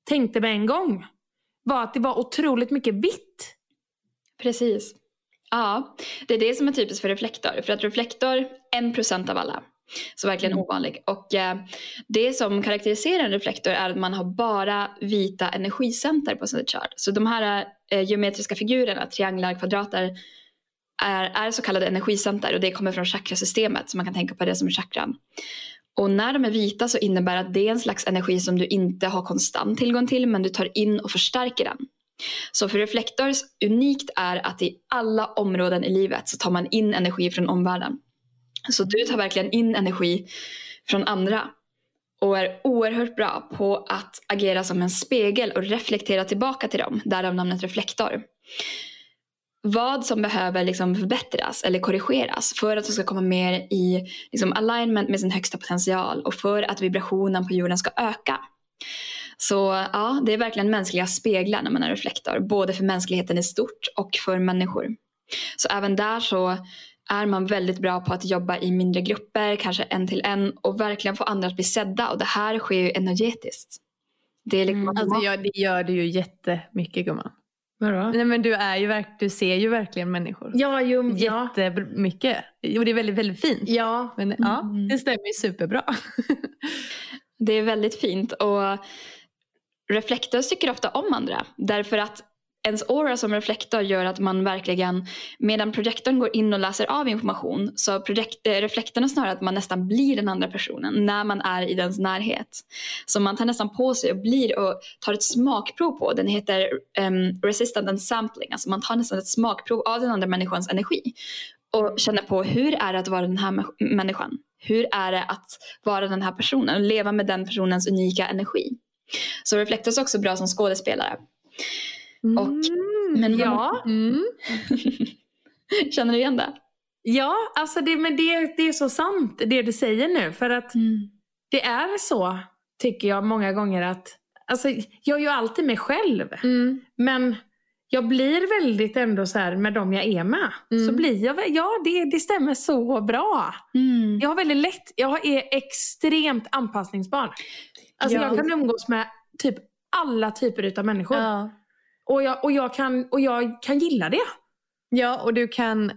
tänkte med en gång var att det var otroligt mycket vitt. Precis. Ja, det är det som är typiskt för reflektor. För att reflektor, en procent av alla. Så verkligen Mm. ovanlig. Och eh, det som karaktäriserar en reflektor är att man har bara vita energicenter på sin chart. Så de här eh, geometriska figurerna, trianglar, kvadrater, är, är så kallade energicenter och det kommer från chakrasystemet så man kan tänka på det som chakran. Och när de är vita så innebär att det är en slags energi som du inte har konstant tillgång till men du tar in och förstärker den. Så för reflektors unikt är att i alla områden i livet så tar man in energi från omvärlden. Så du tar verkligen in energi från andra och är oerhört bra på att agera som en spegel och reflektera tillbaka till dem, därav namnet reflektor. Vad som behöver liksom förbättras eller korrigeras för att du ska komma mer i liksom alignment med sin högsta potential och för att vibrationen på jorden ska öka. Så ja, det är verkligen mänskliga speglar när man är reflektor, både för mänskligheten i stort och för människor. Så även där så är man väldigt bra på att jobba i mindre grupper, kanske en till en och verkligen få andra att bli sedda och det här sker ju energetiskt. Det är liksom Mm, Alltså, ja, det gör du ju jättemycket gumman. Vadå? Nej, men du, är ju verk- du ser ju verkligen människor. Ja, jo, ja. Jättemycket. Och det är väldigt, väldigt fint. ja. Men ja, Mm. det stämmer ju superbra. <laughs> Det är väldigt fint och reflektor tycker ofta om andra därför att ens aura som reflektor gör att man verkligen, medan projektorn går in och läser av information så projekt, eh, reflektorn är snarare att man nästan blir den andra personen när man är i dens närhet. Så man tar nästan på sig och blir och tar ett smakprov på, den heter um, resistant and sampling, alltså man tar nästan ett smakprov av den andra människans energi och känner på hur är det att vara den här människan? Hur är det att vara den här personen och leva med den personens unika energi? Så reflektor är också bra som skådespelare. Och- men- ja. Mm. <laughs> Känner du igen det? Ja, alltså det, men det, det är så sant det du säger nu. För att det är så, tycker jag många gånger att Alltså, jag är ju alltid mig själv. Mm. Men jag blir väldigt ändå så här med dem jag är med. Mm. Så blir jag, ja det, det stämmer så bra. Mm. Jag har väldigt lätt, jag är extremt anpassningsbar. Alltså Ja. jag kan umgås med typ alla typer utav människor. Ja. Och, jag, och, jag kan, och jag kan gilla det. ja, och du kan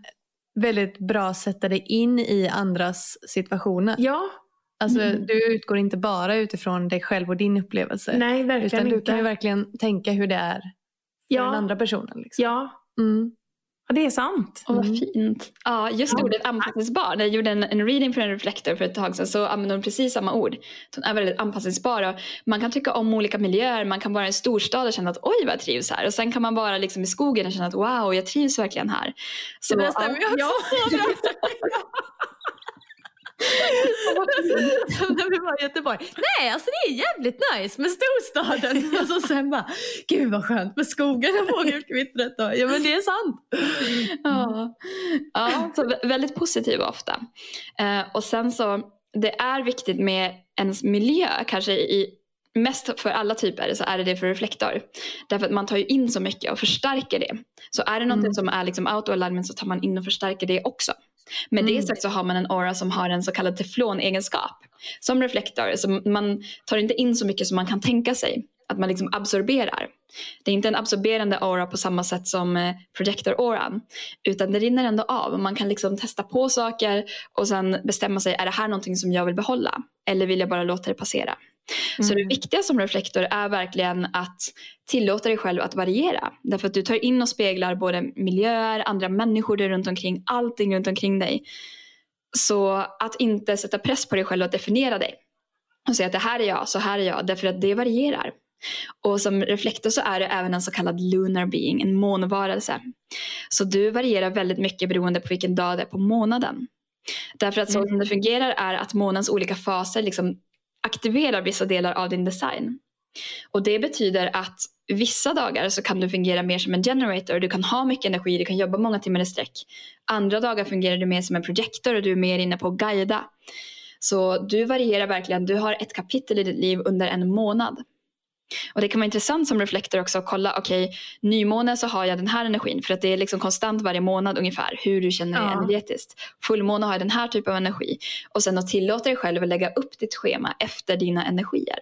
väldigt bra sätta dig in i andras situationer. Ja, Alltså, Mm. Du utgår inte bara utifrån dig själv och din upplevelse. nej verkligen utan du inte. kan ju verkligen tänka hur det är för Ja. den andra personen. Liksom. Ja, Mm. Ja, det är sant. Åh, vad Mm. fint. Ja, just Ja. ordet anpassningsbar. När jag gjorde en, en reading för en reflektor för ett tag sedan så använde hon precis samma ord. Hon är väldigt anpassningsbar och man kan tycka om olika miljöer. Man kan vara i en storstad och känna att oj vad jag trivs här. Och sen kan man vara liksom i skogen och känna att wow jag trivs verkligen här. Så, det där stämmer ju också Ja. <laughs> <laughs> <laughs> När vi var i Göteborg. Nej, alltså det är jävligt nice med storstaden. <laughs> Och så sen bara, gud vad skönt med skogen och fågelkvittret. <laughs> Ja men det är sant. Ja, ja så vä- väldigt positiva ofta. Eh, och sen så, det är viktigt med ens miljö, kanske i Mest för alla typer så är det det för reflektor. Därför att man tar ju in så mycket och förstärker det. Så är det något Mm. som är liksom out of alignment så tar man in och förstärker det också. Med det Mm. sagt så har man en aura som har en så kallad teflonegenskap. Som reflektor, så man tar inte in så mycket som man kan tänka sig. Att man liksom absorberar. Det är inte en absorberande aura på samma sätt som eh, projector-auran. Utan det rinner ändå av. Man kan liksom testa på saker och sen bestämma sig, är det här någonting som jag vill behålla? Eller vill jag bara låta det passera? Så det Mm. viktiga som reflektor är verkligen att tillåta dig själv att variera. Därför att du tar in och speglar både miljöer, andra människor där runt omkring, allting runt omkring dig. Så att inte sätta press på dig själv att definiera dig. Och säga att det här är jag, så här är jag. Därför att det varierar. Och som reflektor så är det även en så kallad lunar being, en månvarelse. Så du varierar väldigt mycket beroende på vilken dag det är på månaden. Därför att så Mm. som det fungerar är att månens olika faser liksom aktiverar vissa delar av din design. Och det betyder att vissa dagar så kan du fungera mer som en generator. Du kan ha mycket energi, du kan jobba många timmar i sträck. Andra dagar fungerar du mer som en projektor och du är mer inne på att guida. Så du varierar verkligen. Du har ett kapitel i ditt liv under en månad. Och det kan vara intressant som reflektor också att kolla, okej, nymåne så har jag den här energin för att det är liksom konstant varje månad ungefär hur du känner dig Ja. energetiskt. Fullmåne har jag den här typen av energi och sen att tillåta dig själv att lägga upp ditt schema efter dina energier.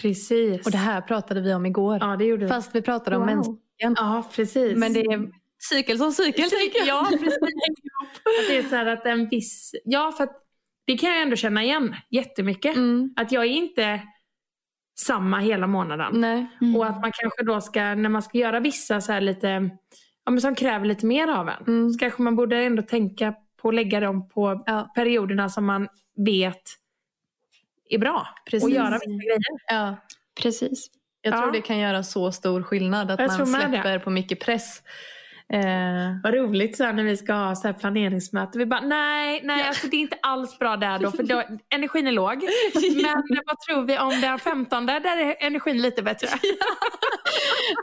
Precis. Och det här pratade vi om igår. Ja, det gjorde vi. Fast vi pratade om Wow. mänskligen. Ja, precis. Men det är cykel som cykel jag. Ja, precis. Att det är så här att en viss... Ja, för att det kan jag ändå känna igen jättemycket. Mm. Att jag är inte samma hela månaden. Nej. Och att man kanske då ska, när man ska göra vissa så här lite, ja men som kräver lite mer av en. Mm. Så kanske man borde ändå tänka på att lägga dem på Ja. perioderna som man vet är bra. Precis. Och göra vissa grejer. Ja. Precis. Jag Ja. tror det kan göra så stor skillnad att man det. släpper på mycket press. Eh, Vad roligt så när vi ska ha så planeringsmöte. Vi bara, nej, nej alltså det är inte alls bra där då. För då, <laughs> energin är låg. Men vad tror vi om den 15? Där är energin lite bättre. <laughs>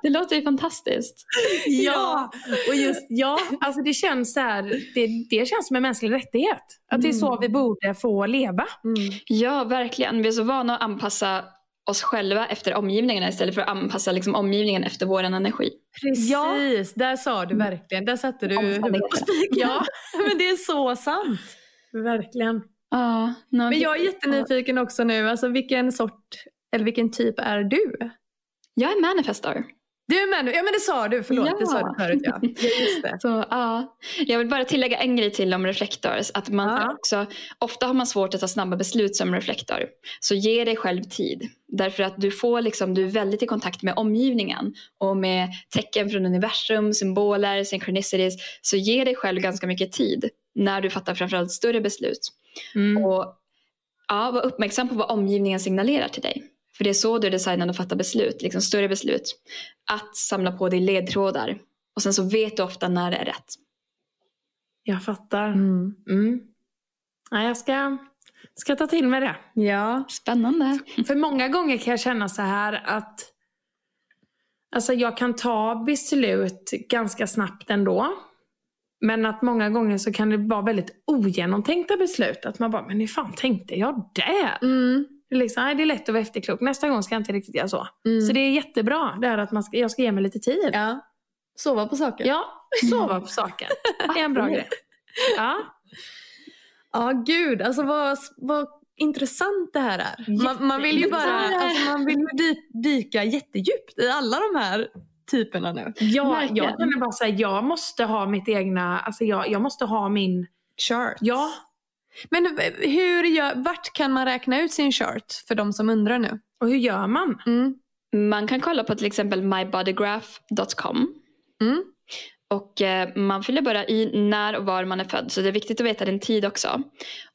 Det låter ju fantastiskt. Ja, och just ja, alltså det känns så här, det, det känns som en mänsklig rättighet. Att det är så vi borde få leva. mm. Ja, verkligen. Vi är så vana att anpassa oss själva efter omgivningen istället för att anpassa liksom, omgivningen efter vår energi. Precis, där sa du verkligen. Där satte du huvudet på spiken. Ja, <laughs> men det är så sant. Verkligen. Ja, no, Men jag är jättenyfiken också nu. Alltså vilken sort eller vilken typ är du? Jag är manifestor. Du är med nu. Ja men det sa du, förlåt. Ja. Det sa du förut ja. ja just det. <laughs> Så, ja. Jag vill bara tillägga en grej till om reflectors. Att man Ja. också, ofta har man svårt att ta snabba beslut som reflektor. Så ge dig själv tid. Därför att du, får liksom, du är väldigt i kontakt med omgivningen och med tecken från universum, symboler, synchronicities. Så ge dig själv ganska mycket tid när du fattar framförallt större beslut. Mm. Och ja, var uppmärksam på vad omgivningen signalerar till dig. För det är så du är designad att fatta beslut, liksom större beslut. Att samla på dig ledtrådar. Och sen så vet du ofta när det är rätt. Jag fattar. Mm. Mm. Ja, jag ska, ska ta till mig det. Ja. Spännande. För många gånger kan jag känna så här att alltså jag kan ta beslut ganska snabbt ändå. Men att många gånger så kan det vara väldigt ogenomtänkta beslut. Att man bara, men hur fan tänkte jag där? Mm. Det är, liksom, nej, det är lätt att vara efterklok. Nästa gång ska jag inte riktigt göra så. Mm. Så det är jättebra det här att man ska, jag ska ge mig lite tid. Ja. Sova på saker. Ja, sova på saken. <laughs> Det är en bra grej. Ja, Ja, gud. Alltså vad, vad intressant det här är. Man, man vill ju bara alltså, man vill ju dy, dyka jättedjupt i alla de här typerna nu. ja jag känner bara säga jag måste ha mitt egna, alltså jag, jag måste ha min, Chart. ja, Men hur gör, vart kan man räkna ut sin chart för de som undrar nu? och hur gör man? Mm. Man kan kolla på till exempel mybodygraph.com. Mm. Och eh, man fyller bara i när och var man är född. Så det är viktigt att veta din tid också.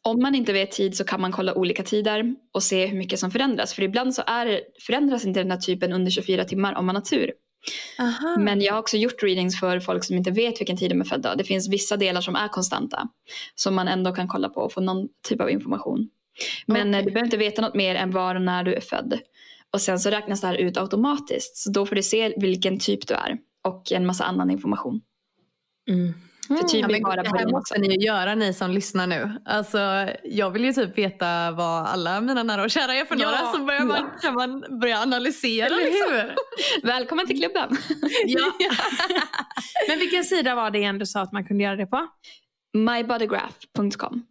Om man inte vet tid så kan man kolla olika tider och se hur mycket som förändras. För ibland så är, förändras inte den här typen under 24 timmar om man har tur. Aha. Men jag har också gjort readings för folk som inte vet vilken tid de är födda. Det finns vissa delar som är konstanta. Som man ändå kan kolla på och få någon typ av information. Men eh, du behöver inte veta något mer än var och när du är född. Och sen så räknas det här ut automatiskt. Så då får du se vilken typ du är. Och en massa annan information. Mm. För typ Ja, men bara det här måste ni ju göra ni som lyssnar nu. Alltså, jag vill ju typ veta vad alla mina nära och kära är för Ja, några. Så börjar man, kan man börja analysera. Eller liksom. hur? <laughs> Välkommen till klubben. <laughs> Ja. <laughs> Men vilken sida var det igen du sa att man kunde göra det på? mybodygraph.com.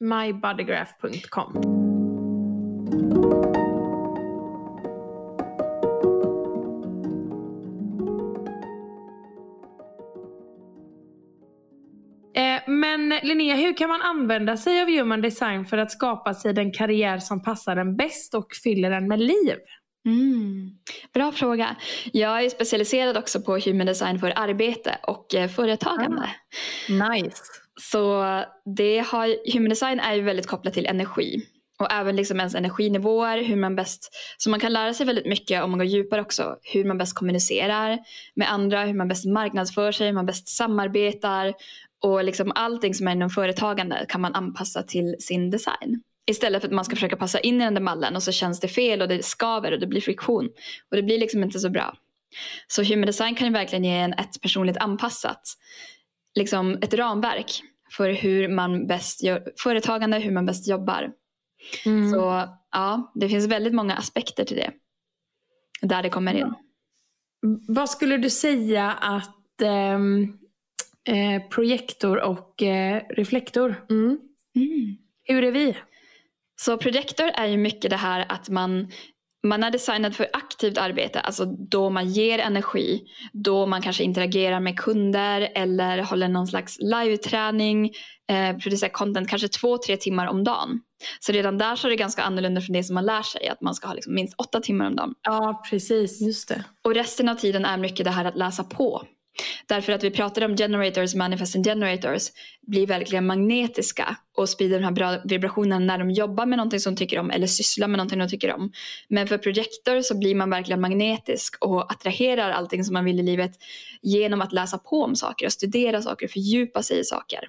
mybodygraph.com Linnea, hur kan man använda sig av human design för att skapa sig den karriär som passar en bäst och fyller en med liv? Mm. Bra fråga. Jag är specialiserad också på human design för arbete och eh, företagande. Ah, nice. Så det har, human design är ju väldigt kopplat till energi. Och även liksom ens energinivåer, hur man bäst, så man kan lära sig väldigt mycket om man går djupare också. Hur man bäst kommunicerar med andra, hur man bäst marknadsför sig, hur man bäst samarbetar. Och liksom allting som är inom företagande kan man anpassa till sin design. Istället för att man ska försöka passa in i den där mallen och så känns det fel och det skaver och det blir friktion. Och det blir liksom inte så bra. Så human design kan ju verkligen ge en ett personligt anpassat, liksom ett ramverk för hur man bäst gör företagande, hur man bäst jobbar. Mm. Så ja, det finns väldigt många aspekter till det. Där det kommer in. Vad skulle du säga att ehm, eh, projektor och eh, reflektor, mm. Mm. hur är vi? Så projektor är ju mycket det här att man man är designad för aktivt arbete, alltså då man ger energi, då man kanske interagerar med kunder eller håller någon slags live-träning, eh, producerar content kanske två, tre timmar om dagen. Så redan där så är det ganska annorlunda från det som man lär sig, att man ska ha liksom minst åtta timmar om dagen. Ja, precis. Just det. Och resten av tiden är mycket det här att läsa på. Därför att vi pratade om generators, manifesting generators blir verkligen magnetiska och sprider de här bra vibrationerna när de jobbar med någonting som de tycker om eller sysslar med någonting de tycker om. Men för projector så blir man verkligen magnetisk och attraherar allting som man vill i livet genom att läsa på om saker och studera saker och fördjupa sig i saker.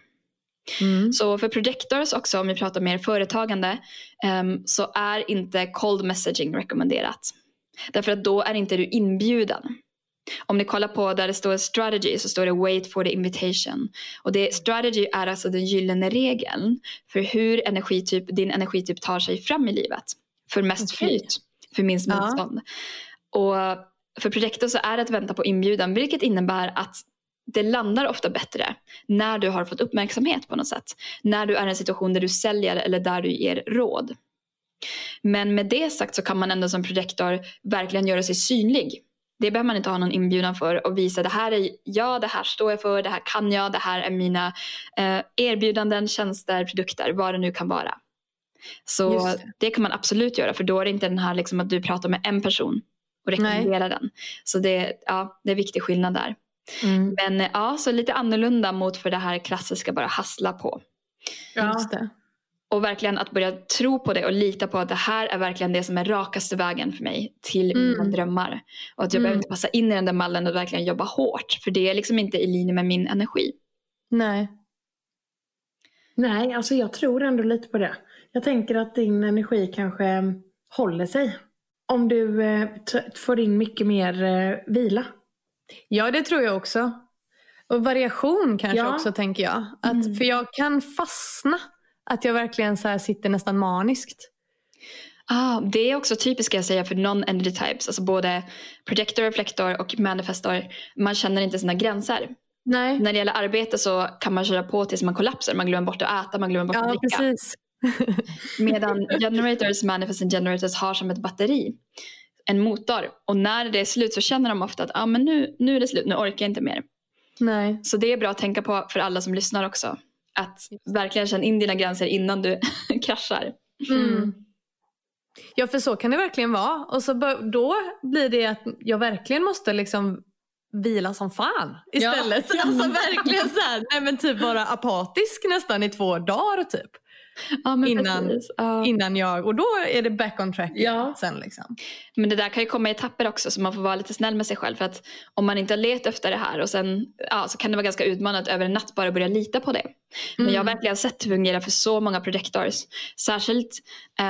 Mm. Så för projectors också, om vi pratar mer företagande, um, så är inte cold messaging rekommenderat. Därför att då är inte du inbjuden. Om ni kollar på där det står strategy så står det wait for the invitation. Och det, strategy är alltså den gyllene regeln för hur energityp, din energityp tar sig fram i livet. För mest okay. flyt, för minst motstånd. Ja. Och för projektor så är det att vänta på inbjudan vilket innebär att det landar ofta bättre när du har fått uppmärksamhet på något sätt. När du är i en situation där du säljer eller där du ger råd. Men med det sagt så kan man ändå som projektor verkligen göra sig synlig det behöver man inte ha någon inbjudan för och visa det här är jag, det här står jag för, det här kan jag, det här är mina eh, erbjudanden, tjänster, produkter, vad det nu kan vara. Så det. det. kan man absolut göra för då är det inte den här liksom att du pratar med en person och rekommenderar den. Så det, ja, det är viktig skillnad där. Mm. Men ja, så lite annorlunda mot för det här klassiska bara hassla på. Ja. Just det. Och verkligen att börja tro på det och lita på att det här är verkligen det som är rakaste vägen för mig till mm. mina drömmar. Och att jag mm. behöver inte passa in i den där mallen och verkligen jobba hårt. För det är liksom inte i linje med min energi. Nej. Nej, alltså jag tror ändå lite på det. Jag tänker att din energi kanske håller sig. Om du eh, får in mycket mer eh, vila. Ja, det tror jag också. Och variation kanske ja. också tänker jag. Att, mm. För jag kan fastna att jag verkligen så sitter nästan maniskt. Ah, det är också typiskt jag säga för non-energy types. Alltså både projector, reflektor och manifestor. Man känner inte sina gränser. Nej. När det gäller arbete så kan man köra på tills man kollapsar. Man glömmer bort att äta, man glömmer bort ja, att dricka. Precis. <laughs> Medan generators, manifesting generators har som ett batteri. En motor. Och när det är slut så känner de ofta att ah, men nu, nu är det slut, nu orkar jag inte mer. Nej. Så det är bra att tänka på för alla som lyssnar också. Att verkligen känna in dina gränser innan du <laughs> kraschar. Mm. Ja för så kan det verkligen vara. Och så då blir det att jag verkligen måste liksom vila som fan istället. Ja. <laughs> Alltså verkligen så här, nej men typ vara apatisk nästan i två dagar typ. Ja, innan, ja. innan jag, och då är det back on track ja. sen. Liksom. Men det där kan ju komma i etapper också så man får vara lite snäll med sig själv. För att om man inte har let efter det här och sen, ja, så kan det vara ganska utmanande över en natt bara börja lita på det. Men mm. jag har mm. verkligen sett det fungerar för så många projectors. Särskilt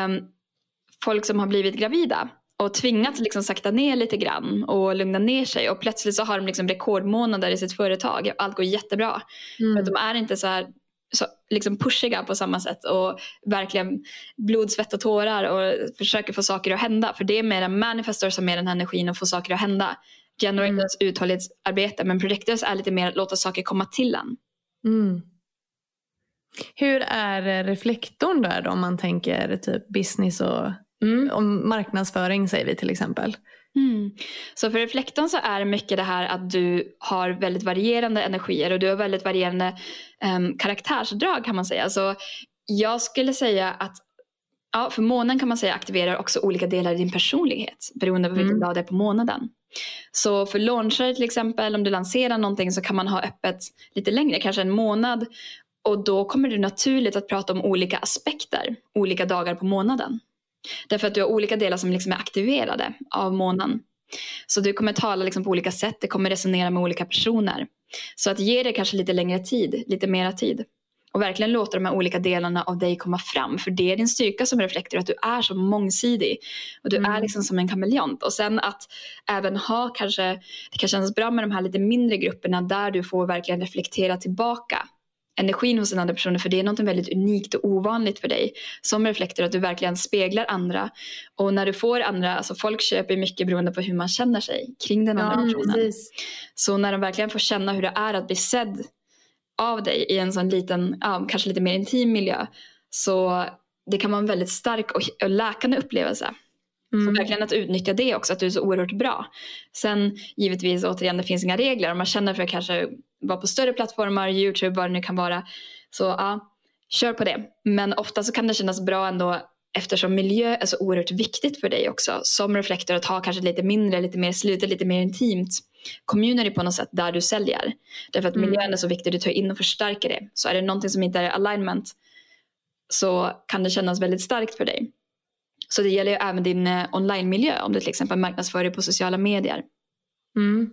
um, folk som har blivit gravida och tvingats liksom sakta ner lite grann och lugna ner sig och plötsligt så har de liksom rekordmånader i sitt företag. Allt går jättebra. Mm. För att de är inte så här så, liksom pushiga på samma sätt och verkligen blod, svett och tårar och försöker få saker att hända. För det är mer en manifestor som är den här energin och få saker att hända. Generators mm. uthållighetsarbete men projectors är lite mer att låta saker komma till en. Mm. Hur är reflektorn där då om man tänker typ business och mm. om marknadsföring säger vi till exempel? Mm. Så för reflektorn så är mycket det här att du har väldigt varierande energier och du har väldigt varierande um, karaktärsdrag kan man säga. Så jag skulle säga att ja, för månen kan man säga aktiverar också olika delar i din personlighet beroende på vilken mm. dag det är på månaden. Så för launcher till exempel, om du lanserar någonting så kan man ha öppet lite längre, kanske en månad. Och då kommer det naturligt att prata om olika aspekter, olika dagar på månaden. Därför att du har olika delar som liksom är aktiverade av månen. Så du kommer tala liksom på olika sätt, det kommer resonera med olika personer. Så att ge det kanske lite längre tid, lite mera tid. Och verkligen låta de här olika delarna av dig komma fram. För det är din styrka som reflektor, att du är så mångsidig. Och du mm. är liksom som en kameleont. Och sen att även ha kanske, det kan kännas bra med de här lite mindre grupperna där du får verkligen reflektera tillbaka energin hos den andra personen för det är något väldigt unikt och ovanligt för dig som reflektor att du verkligen speglar andra och när du får andra, alltså folk köper mycket beroende på hur man känner sig kring den andra ja, personen. Precis. Så när de verkligen får känna hur det är att bli sedd av dig i en sån liten, ja, kanske lite mer intim miljö så det kan vara en väldigt stark och, läkande upplevelse. Mm. Så verkligen att utnyttja det också, att du är så oerhört bra. Sen givetvis återigen, det finns inga regler. Om man känner för kanske vara på större plattformar, Youtube, vad det nu kan vara. Så ja, kör på det. Men ofta så kan det kännas bra ändå eftersom miljö är så oerhört viktigt för dig också som reflektor att ha kanske lite mindre, lite mer slutet, lite mer intimt community på något sätt där du säljer. Därför att mm. miljön är så viktig, du tar in och förstärker det. Så är det någonting som inte är alignment så kan det kännas väldigt starkt för dig. Så det gäller ju även din eh, online-miljö om du till exempel marknadsför dig på sociala medier. Mm.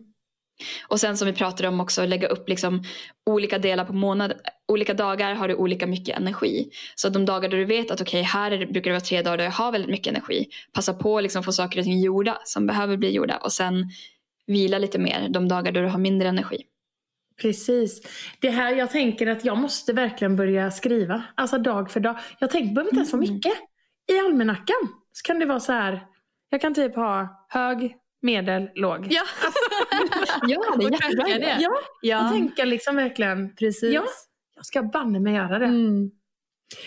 Och sen som vi pratade om också lägga upp liksom olika delar på månad. Olika dagar har du olika mycket energi. Så de dagar då du vet att okej okay, här brukar det vara tre dagar där jag har väldigt mycket energi. Passa på att liksom få saker och ting gjorda som behöver bli gjorda. Och sen vila lite mer de dagar då du har mindre energi. Precis. Det här, jag tänker att jag måste verkligen börja skriva. Alltså dag för dag. Jag tänker, behöver inte ens så mm. mycket i almanackan så kan det vara så här. Jag kan typ ha hög, medel, låg. Ja, <laughs> ja det är jättebra. Det. Ja, ja. jag tänker liksom verkligen. Precis. Ja, jag ska banne mig göra det. Mm.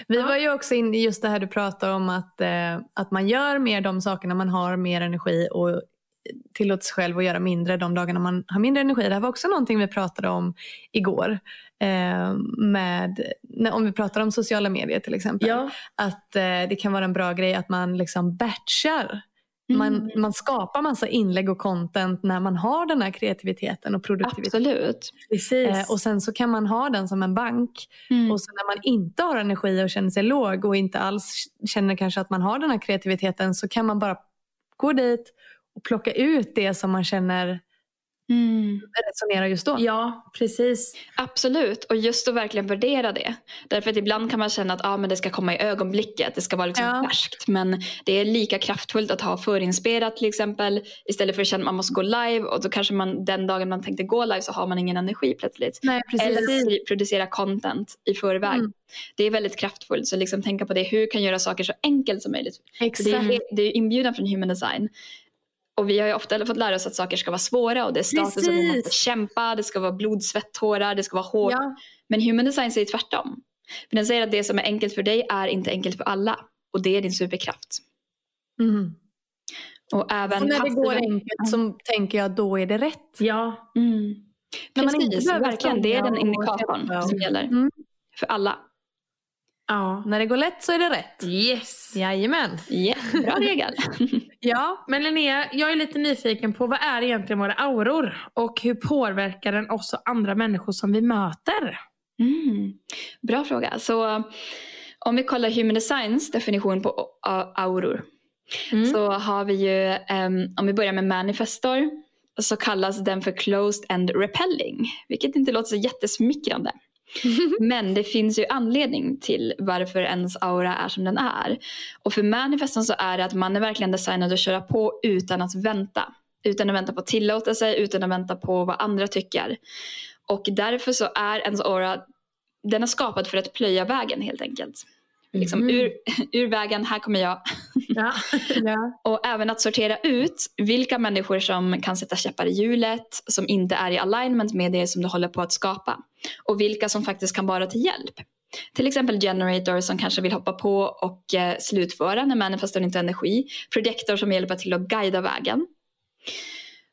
Vi ja. var ju också inne i just det här du pratar om att, eh, att man gör mer de sakerna man har mer energi och tillåter sig själv att göra mindre de dagarna man har mindre energi. Det här var också någonting vi pratade om igår. Eh, med, om vi pratar om sociala medier till exempel. Ja. Att eh, det kan vara en bra grej att man liksom batchar. Man, mm. man skapar massa inlägg och content när man har den här kreativiteten och produktiviteten. Absolut. Eh, och sen så kan man ha den som en bank. Mm. Och sen när man inte har energi och känner sig låg och inte alls känner kanske att man har den här kreativiteten så kan man bara gå dit och plocka ut det som man känner mm. resonerar just då. Ja, precis. Absolut, och just att verkligen värdera det. Därför att ibland kan man känna att ah, men det ska komma i ögonblicket, det ska vara liksom ja. färskt. Men det är lika kraftfullt att ha förinspelat till exempel istället för att känna att man måste gå live och då kanske man den dagen man tänkte gå live så har man ingen energi plötsligt. Nej, precis. Eller producera content i förväg. Mm. Det är väldigt kraftfullt så liksom tänka på det, hur kan jag göra saker så enkelt som möjligt. Exakt. Det är, det är inbjudan från human design. Och vi har ju ofta fått lära oss att saker ska vara svåra och det är status och man måste kämpa, det ska vara blod, svett, tårar, det ska vara hårt. Ja. Men human design säger tvärtom. För den säger att det som är enkelt för dig är inte enkelt för alla. Och det är din superkraft. Mm. Och, även och när det går enkelt så tänker jag då är det rätt. Ja. Mm. Precis, verkligen. Det är den indikatorn som gäller. Mm. För alla. Ja, när det går lätt så är det rätt. Yes! Jajamän. Yeah, bra regel. <laughs> ja, men Linnea, jag är lite nyfiken på vad är egentligen våra auror? Och hur påverkar den oss och andra människor som vi möter? Mm, bra fråga. Så om vi kollar Human Designs definition på auror. Mm. Så har vi ju, um, om vi börjar med manifestor, så kallas den för closed and repelling. Vilket inte låter så jättesmickrande. <laughs> Men det finns ju anledning till varför ens aura är som den är. Och för manifesten så är det att man är verkligen designad att köra på utan att vänta. Utan att vänta på tillåtelse, utan att vänta på vad andra tycker. Och därför så är ens aura, den är skapad för att plöja vägen helt enkelt. Liksom, mm. ur, <laughs> ur vägen, här kommer jag. <laughs> Ja. ja. och även att sortera ut vilka människor som kan sätta käppar i hjulet, som inte är i alignment med det som du håller på att skapa. Och vilka som faktiskt kan vara till hjälp. Till exempel generator som kanske vill hoppa på och eh, slutföra när manifestor inte har energi. Projektor som hjälper till att guida vägen.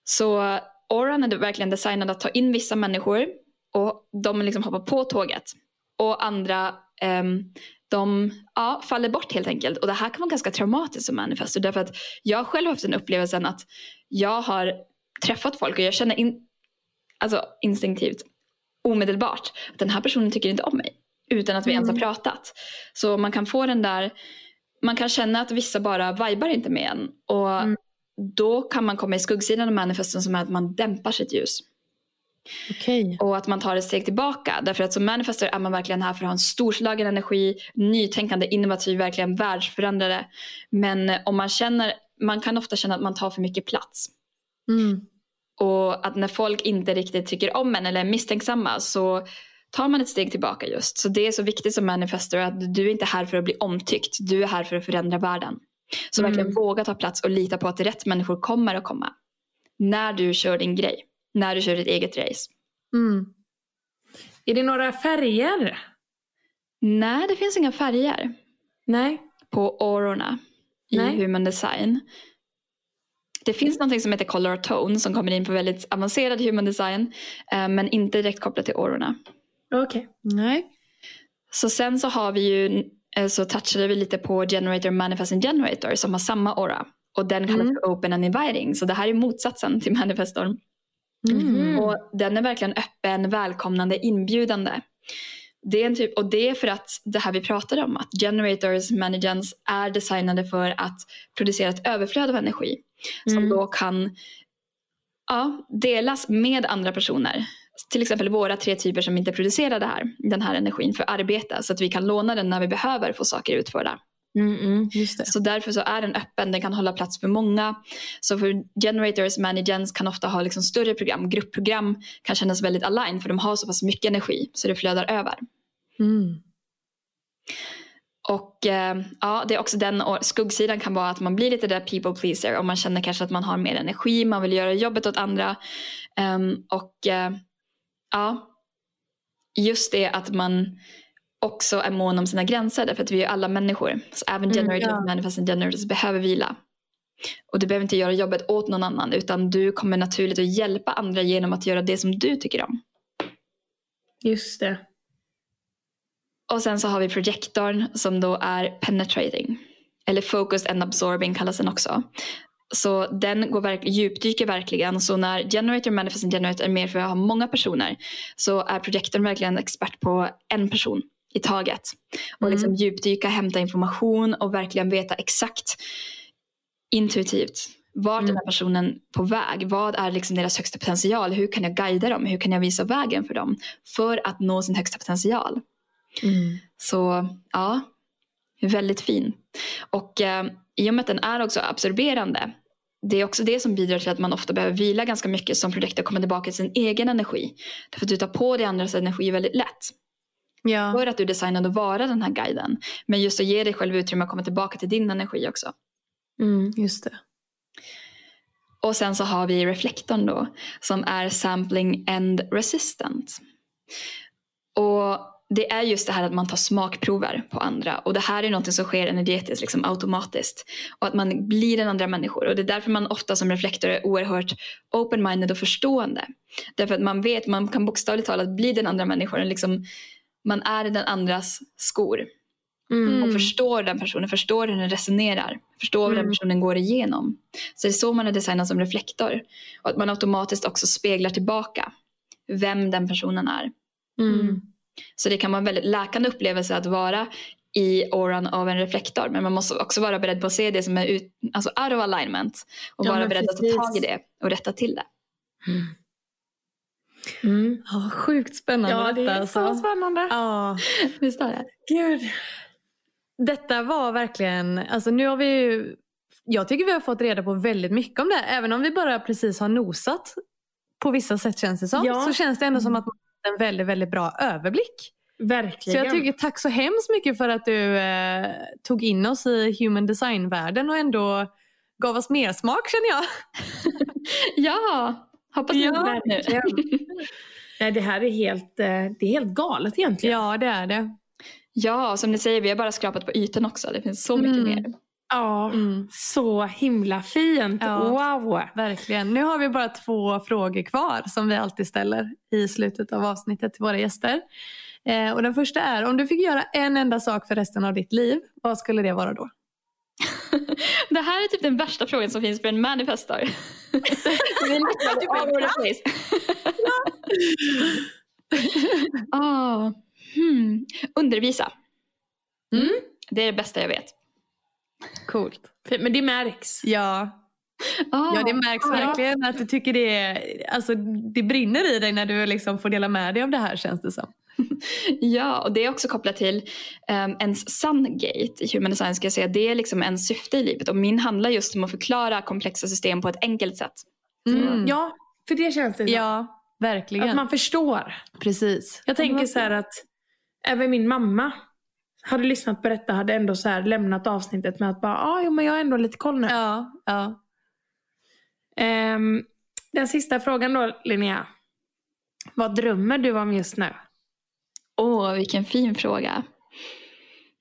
Så Oran är verkligen designad att ta in vissa människor och de liksom hoppar på tåget. Och andra um, de ja, faller bort helt enkelt. Och det här kan vara ganska traumatiskt som manifestor därför att jag själv har haft den upplevelsen att jag har träffat folk och jag känner in, alltså instinktivt omedelbart att den här personen tycker inte om mig utan att vi mm. ens har mm. pratat. Så man kan få den där, man kan känna att vissa bara vibar inte med en och mm. då kan man komma i skuggsidan av manifesten som är att man dämpar sitt ljus. Okay. Och att man tar ett steg tillbaka. Därför att som manifester är man verkligen här för att ha en storslagen energi, nytänkande, innovativ, verkligen världsförändrare. Men om man känner, man kan ofta känna att man tar för mycket plats. Mm. Och att när folk inte riktigt tycker om en eller är misstänksamma så tar man ett steg tillbaka just. Så det är så viktigt som manifester att du är inte här för att bli omtyckt. Du är här för att förändra världen. Så mm. verkligen våga ta plats och lita på att rätt människor kommer att komma. När du kör din grej när du kör ditt eget race. Mm. Är det några färger? Nej, det finns inga färger. Nej. På aurorna i Nej. human design. Det finns något som heter color tone som kommer in på väldigt avancerad human design eh, men inte direkt kopplat till aurorna. Okej. Okay. Nej. Så sen så har vi ju eh, så touchade vi lite på generator manifesting generator som har samma aura och den kallas mm. för open and inviting så det här är motsatsen till manifestorn. Mm. Och den är verkligen öppen, välkomnande, inbjudande. Det är en typ, och det är för att det här vi pratade om, att generators managers är designade för att producera ett överflöd av energi mm. som då kan ja, delas med andra personer. Till exempel våra tre typer som inte producerar det här, den här energin för arbete så att vi kan låna den när vi behöver få saker utförda. Mm, mm, så därför så är den öppen, den kan hålla plats för många. Så för generators, managers kan ofta ha liksom större program, gruppprogram kan kännas väldigt aligned för de har så pass mycket energi så det flödar över. Mm. Och eh, ja, det är också den skuggsidan kan vara att man blir lite där people pleaser och man känner kanske att man har mer energi, man vill göra jobbet åt andra. Um, och uh, ja, just det att man också är mån om sina gränser därför att vi är alla människor. Så även generators mm, ja. manifest and generators behöver vila. Och du behöver inte göra jobbet åt någon annan utan du kommer naturligt att hjälpa andra genom att göra det som du tycker om. Just det. Och sen så har vi projektorn som då är penetrating. Eller focused and absorbing kallas den också. Så den går verk djupdyker verkligen. Så när generator manifest and generator är mer för att ha många personer så är projektorn verkligen expert på en person i taget. Och liksom mm. djupdyka, hämta information och verkligen veta exakt intuitivt vart mm. den här personen på väg? Vad är liksom deras högsta potential? Hur kan jag guida dem? Hur kan jag visa vägen för dem? För att nå sin högsta potential. Mm. Så ja, väldigt fin. Och eh, i och med att den är också absorberande. Det är också det som bidrar till att man ofta behöver vila ganska mycket som projekt och komma tillbaka till sin egen energi. Därför att du tar på dig andras energi väldigt lätt. Ja. För att du är designad att vara den här guiden. Men just att ge dig själv utrymme att komma tillbaka till din energi också. Mm, just det. Och sen så har vi reflektorn då som är sampling and resistant. Och det är just det här att man tar smakprover på andra och det här är något som sker energetiskt liksom automatiskt och att man blir en andra människor och det är därför man ofta som reflektor är oerhört open-minded och förstående. Därför att man vet, man kan bokstavligt talat bli den andra människan liksom man är i den andras skor. Mm. Och förstår den personen, förstår hur den resonerar, förstår vad mm. den personen går igenom. Så det är så man är designad som reflektor. Och att man automatiskt också speglar tillbaka vem den personen är. Mm. Så det kan vara en väldigt läkande upplevelse att vara i auran av en reflektor. Men man måste också vara beredd på att se det som är ut, alltså out of alignment. Och ja, vara beredd precis. att ta tag i det och rätta till det. Mm. Mm. Ja, sjukt spännande ja, detta. Det är så alltså. spännande. Ja. Visst är det? Gud. Detta var verkligen, alltså nu har vi ju, jag tycker vi har fått reda på väldigt mycket om det. Även om vi bara precis har nosat på vissa sätt känns det som. Ja. Så känns det ändå som att man har en väldigt, väldigt bra överblick. Verkligen. Så jag tycker tack så hemskt mycket för att du eh, tog in oss i human design-världen och ändå gav oss mer smak känner jag. <laughs> ja, Hoppas ja, nu. <laughs> Nej, det här är helt, eh, det är helt galet egentligen. Ja, det är det. Ja, som ni säger, vi har bara skrapat på ytan också. Det finns så mycket mm. mer. Ja, Mm. så himla fint. Ja. Wow! Verkligen. Nu har vi bara två frågor kvar som vi alltid ställer i slutet av avsnittet till våra gäster. Eh, och den första är, om du fick göra en enda sak för resten av ditt liv, vad skulle det vara då? <laughs> Det här är typ den värsta frågan som finns för en manifestor. Vi <laughs> är nästan all over the place. Ah, hmm. Undervisa. Mm. Det är det bästa jag vet. Coolt. Men det märks. Ja, Ah, ja det märks ah, verkligen att du tycker det är, alltså det brinner i dig när du liksom får dela med dig av det här känns det som. <laughs> Ja, och det är också kopplat till um, ens Sungate i Human Design ska jag säga. Det är liksom en syfte i livet och min handlar just om att förklara komplexa system på ett enkelt sätt. Mm. Ja, för det känns det som. Ja, verkligen. Att man förstår. Precis. Jag tänker så här att även min mamma hade lyssnat på detta hade ändå så här lämnat avsnittet med att bara, ah, jo, men jag har ändå lite koll nu. Ja, ja. Ehm, den sista frågan då Linnea. Vad drömmer du om just nu? Åh, vilken fin fråga.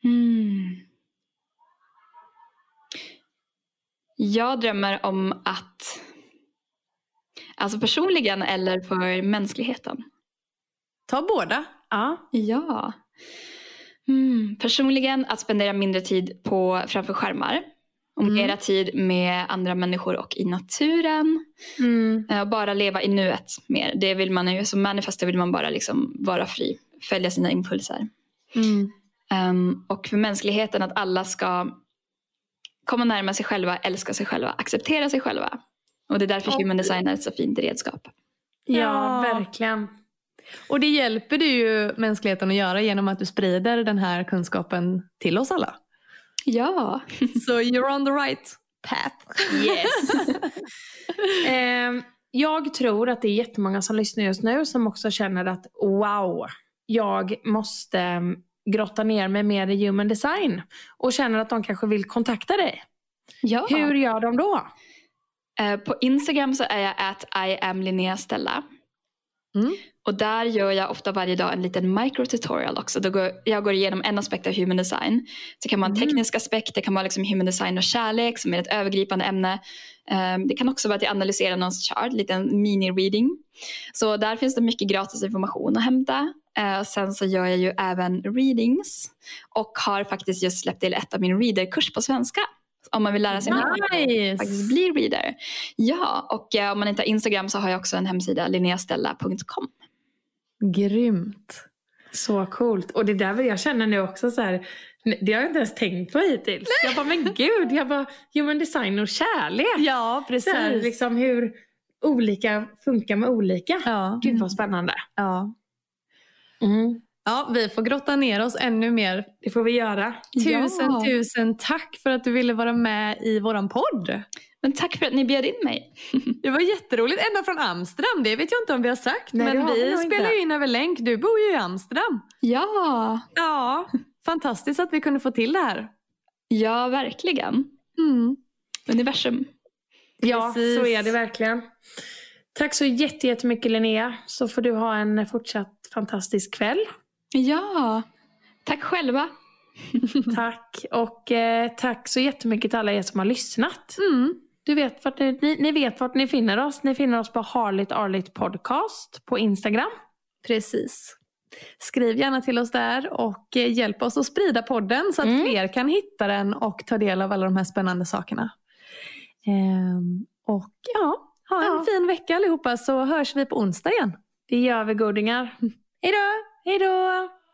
Hmm. Jag drömmer om att, alltså personligen eller för mänskligheten? Ta båda. Ja. Ja. Hmm. Personligen att spendera mindre tid på, framför skärmar och Mm. mera tid med andra människor och i naturen. Mm. Eh, bara leva i nuet mer. Det vill man ju, som manifestor vill man bara liksom vara fri, följa sina impulser. Mm. Um, och för mänskligheten att alla ska komma närmare sig själva, älska sig själva, acceptera sig själva. Och det är därför Och- human design är ett så fint redskap. Ja, Ja. verkligen. Och det hjälper du ju mänskligheten att göra genom att du sprider den här kunskapen till oss alla. Ja. <laughs> Så you're on the right path. Yes. <laughs> Ehm, jag tror att det är jättemånga som lyssnar just nu som också känner att wow, jag måste mm, grotta ner mig mer i human design. Och känner att de kanske vill kontakta dig. ja. Hur gör de då? Eh, på Instagram så är jag at I am Linnea Stella. Mm. Och där gör jag ofta varje dag en liten microtutorial också. Då går, jag går igenom en aspekt av human design. Det kan vara en Mm. teknisk aspekt, det kan vara liksom human design och kärlek som är ett övergripande ämne. Um, det kan också vara att jag analyserar någons chart, en liten mini-reading. Så där finns det mycket gratis information att hämta. Och sen så gör jag ju även readings och har faktiskt just släppt till ett av min readerkurs på svenska. Om man vill lära sig mer faktiskt Nice! bli reader. Ja, och eh, om man inte har Instagram så har jag också en hemsida, linneastella.com. Grymt. Så coolt. Och det där vill jag känna nu också så här. Det har jag inte ens tänkt på hittills. Jag bara, men gud, jag bara, human design och kärlek. Ja, Så här, precis. liksom hur olika funkar med olika. Ja. Gud vad spännande. Ja. Mm. ja, vi får grotta ner oss ännu mer. Det får vi göra. Tusen, Ja. tusen tack för att du ville vara med i våran podd. Men tack för att ni bjöd in mig. <laughs> Det var jätteroligt. Ända från Amsterdam. Det vet jag inte om vi har sagt. Nej, men vi vi spelar ju in över länk. Du bor ju i Amsterdam. Ja, Ja, fantastiskt att vi kunde få till det här. ja verkligen. Mm. Universum. Ja, Precis. så är det verkligen. Tack så jätte- jättemycket Linnea. Så får du ha en fortsatt fantastisk kväll. Ja, tack själva. <laughs> Tack. Och eh, tack så jättemycket till alla er som har lyssnat. Mm. Du vet vart ni, ni, ni vet vart ni finner oss. Ni finner oss på Harligt Arligt Podcast på Instagram. Precis. Skriv gärna till oss där och eh, hjälp oss att sprida podden så att Mm. fler kan hitta den och ta del av alla de här spännande sakerna. Ehm, och ja, ha en Ja. fin vecka allihopa så hörs vi på onsdag igen. Det gör vi godingar. Hej då! Hej då!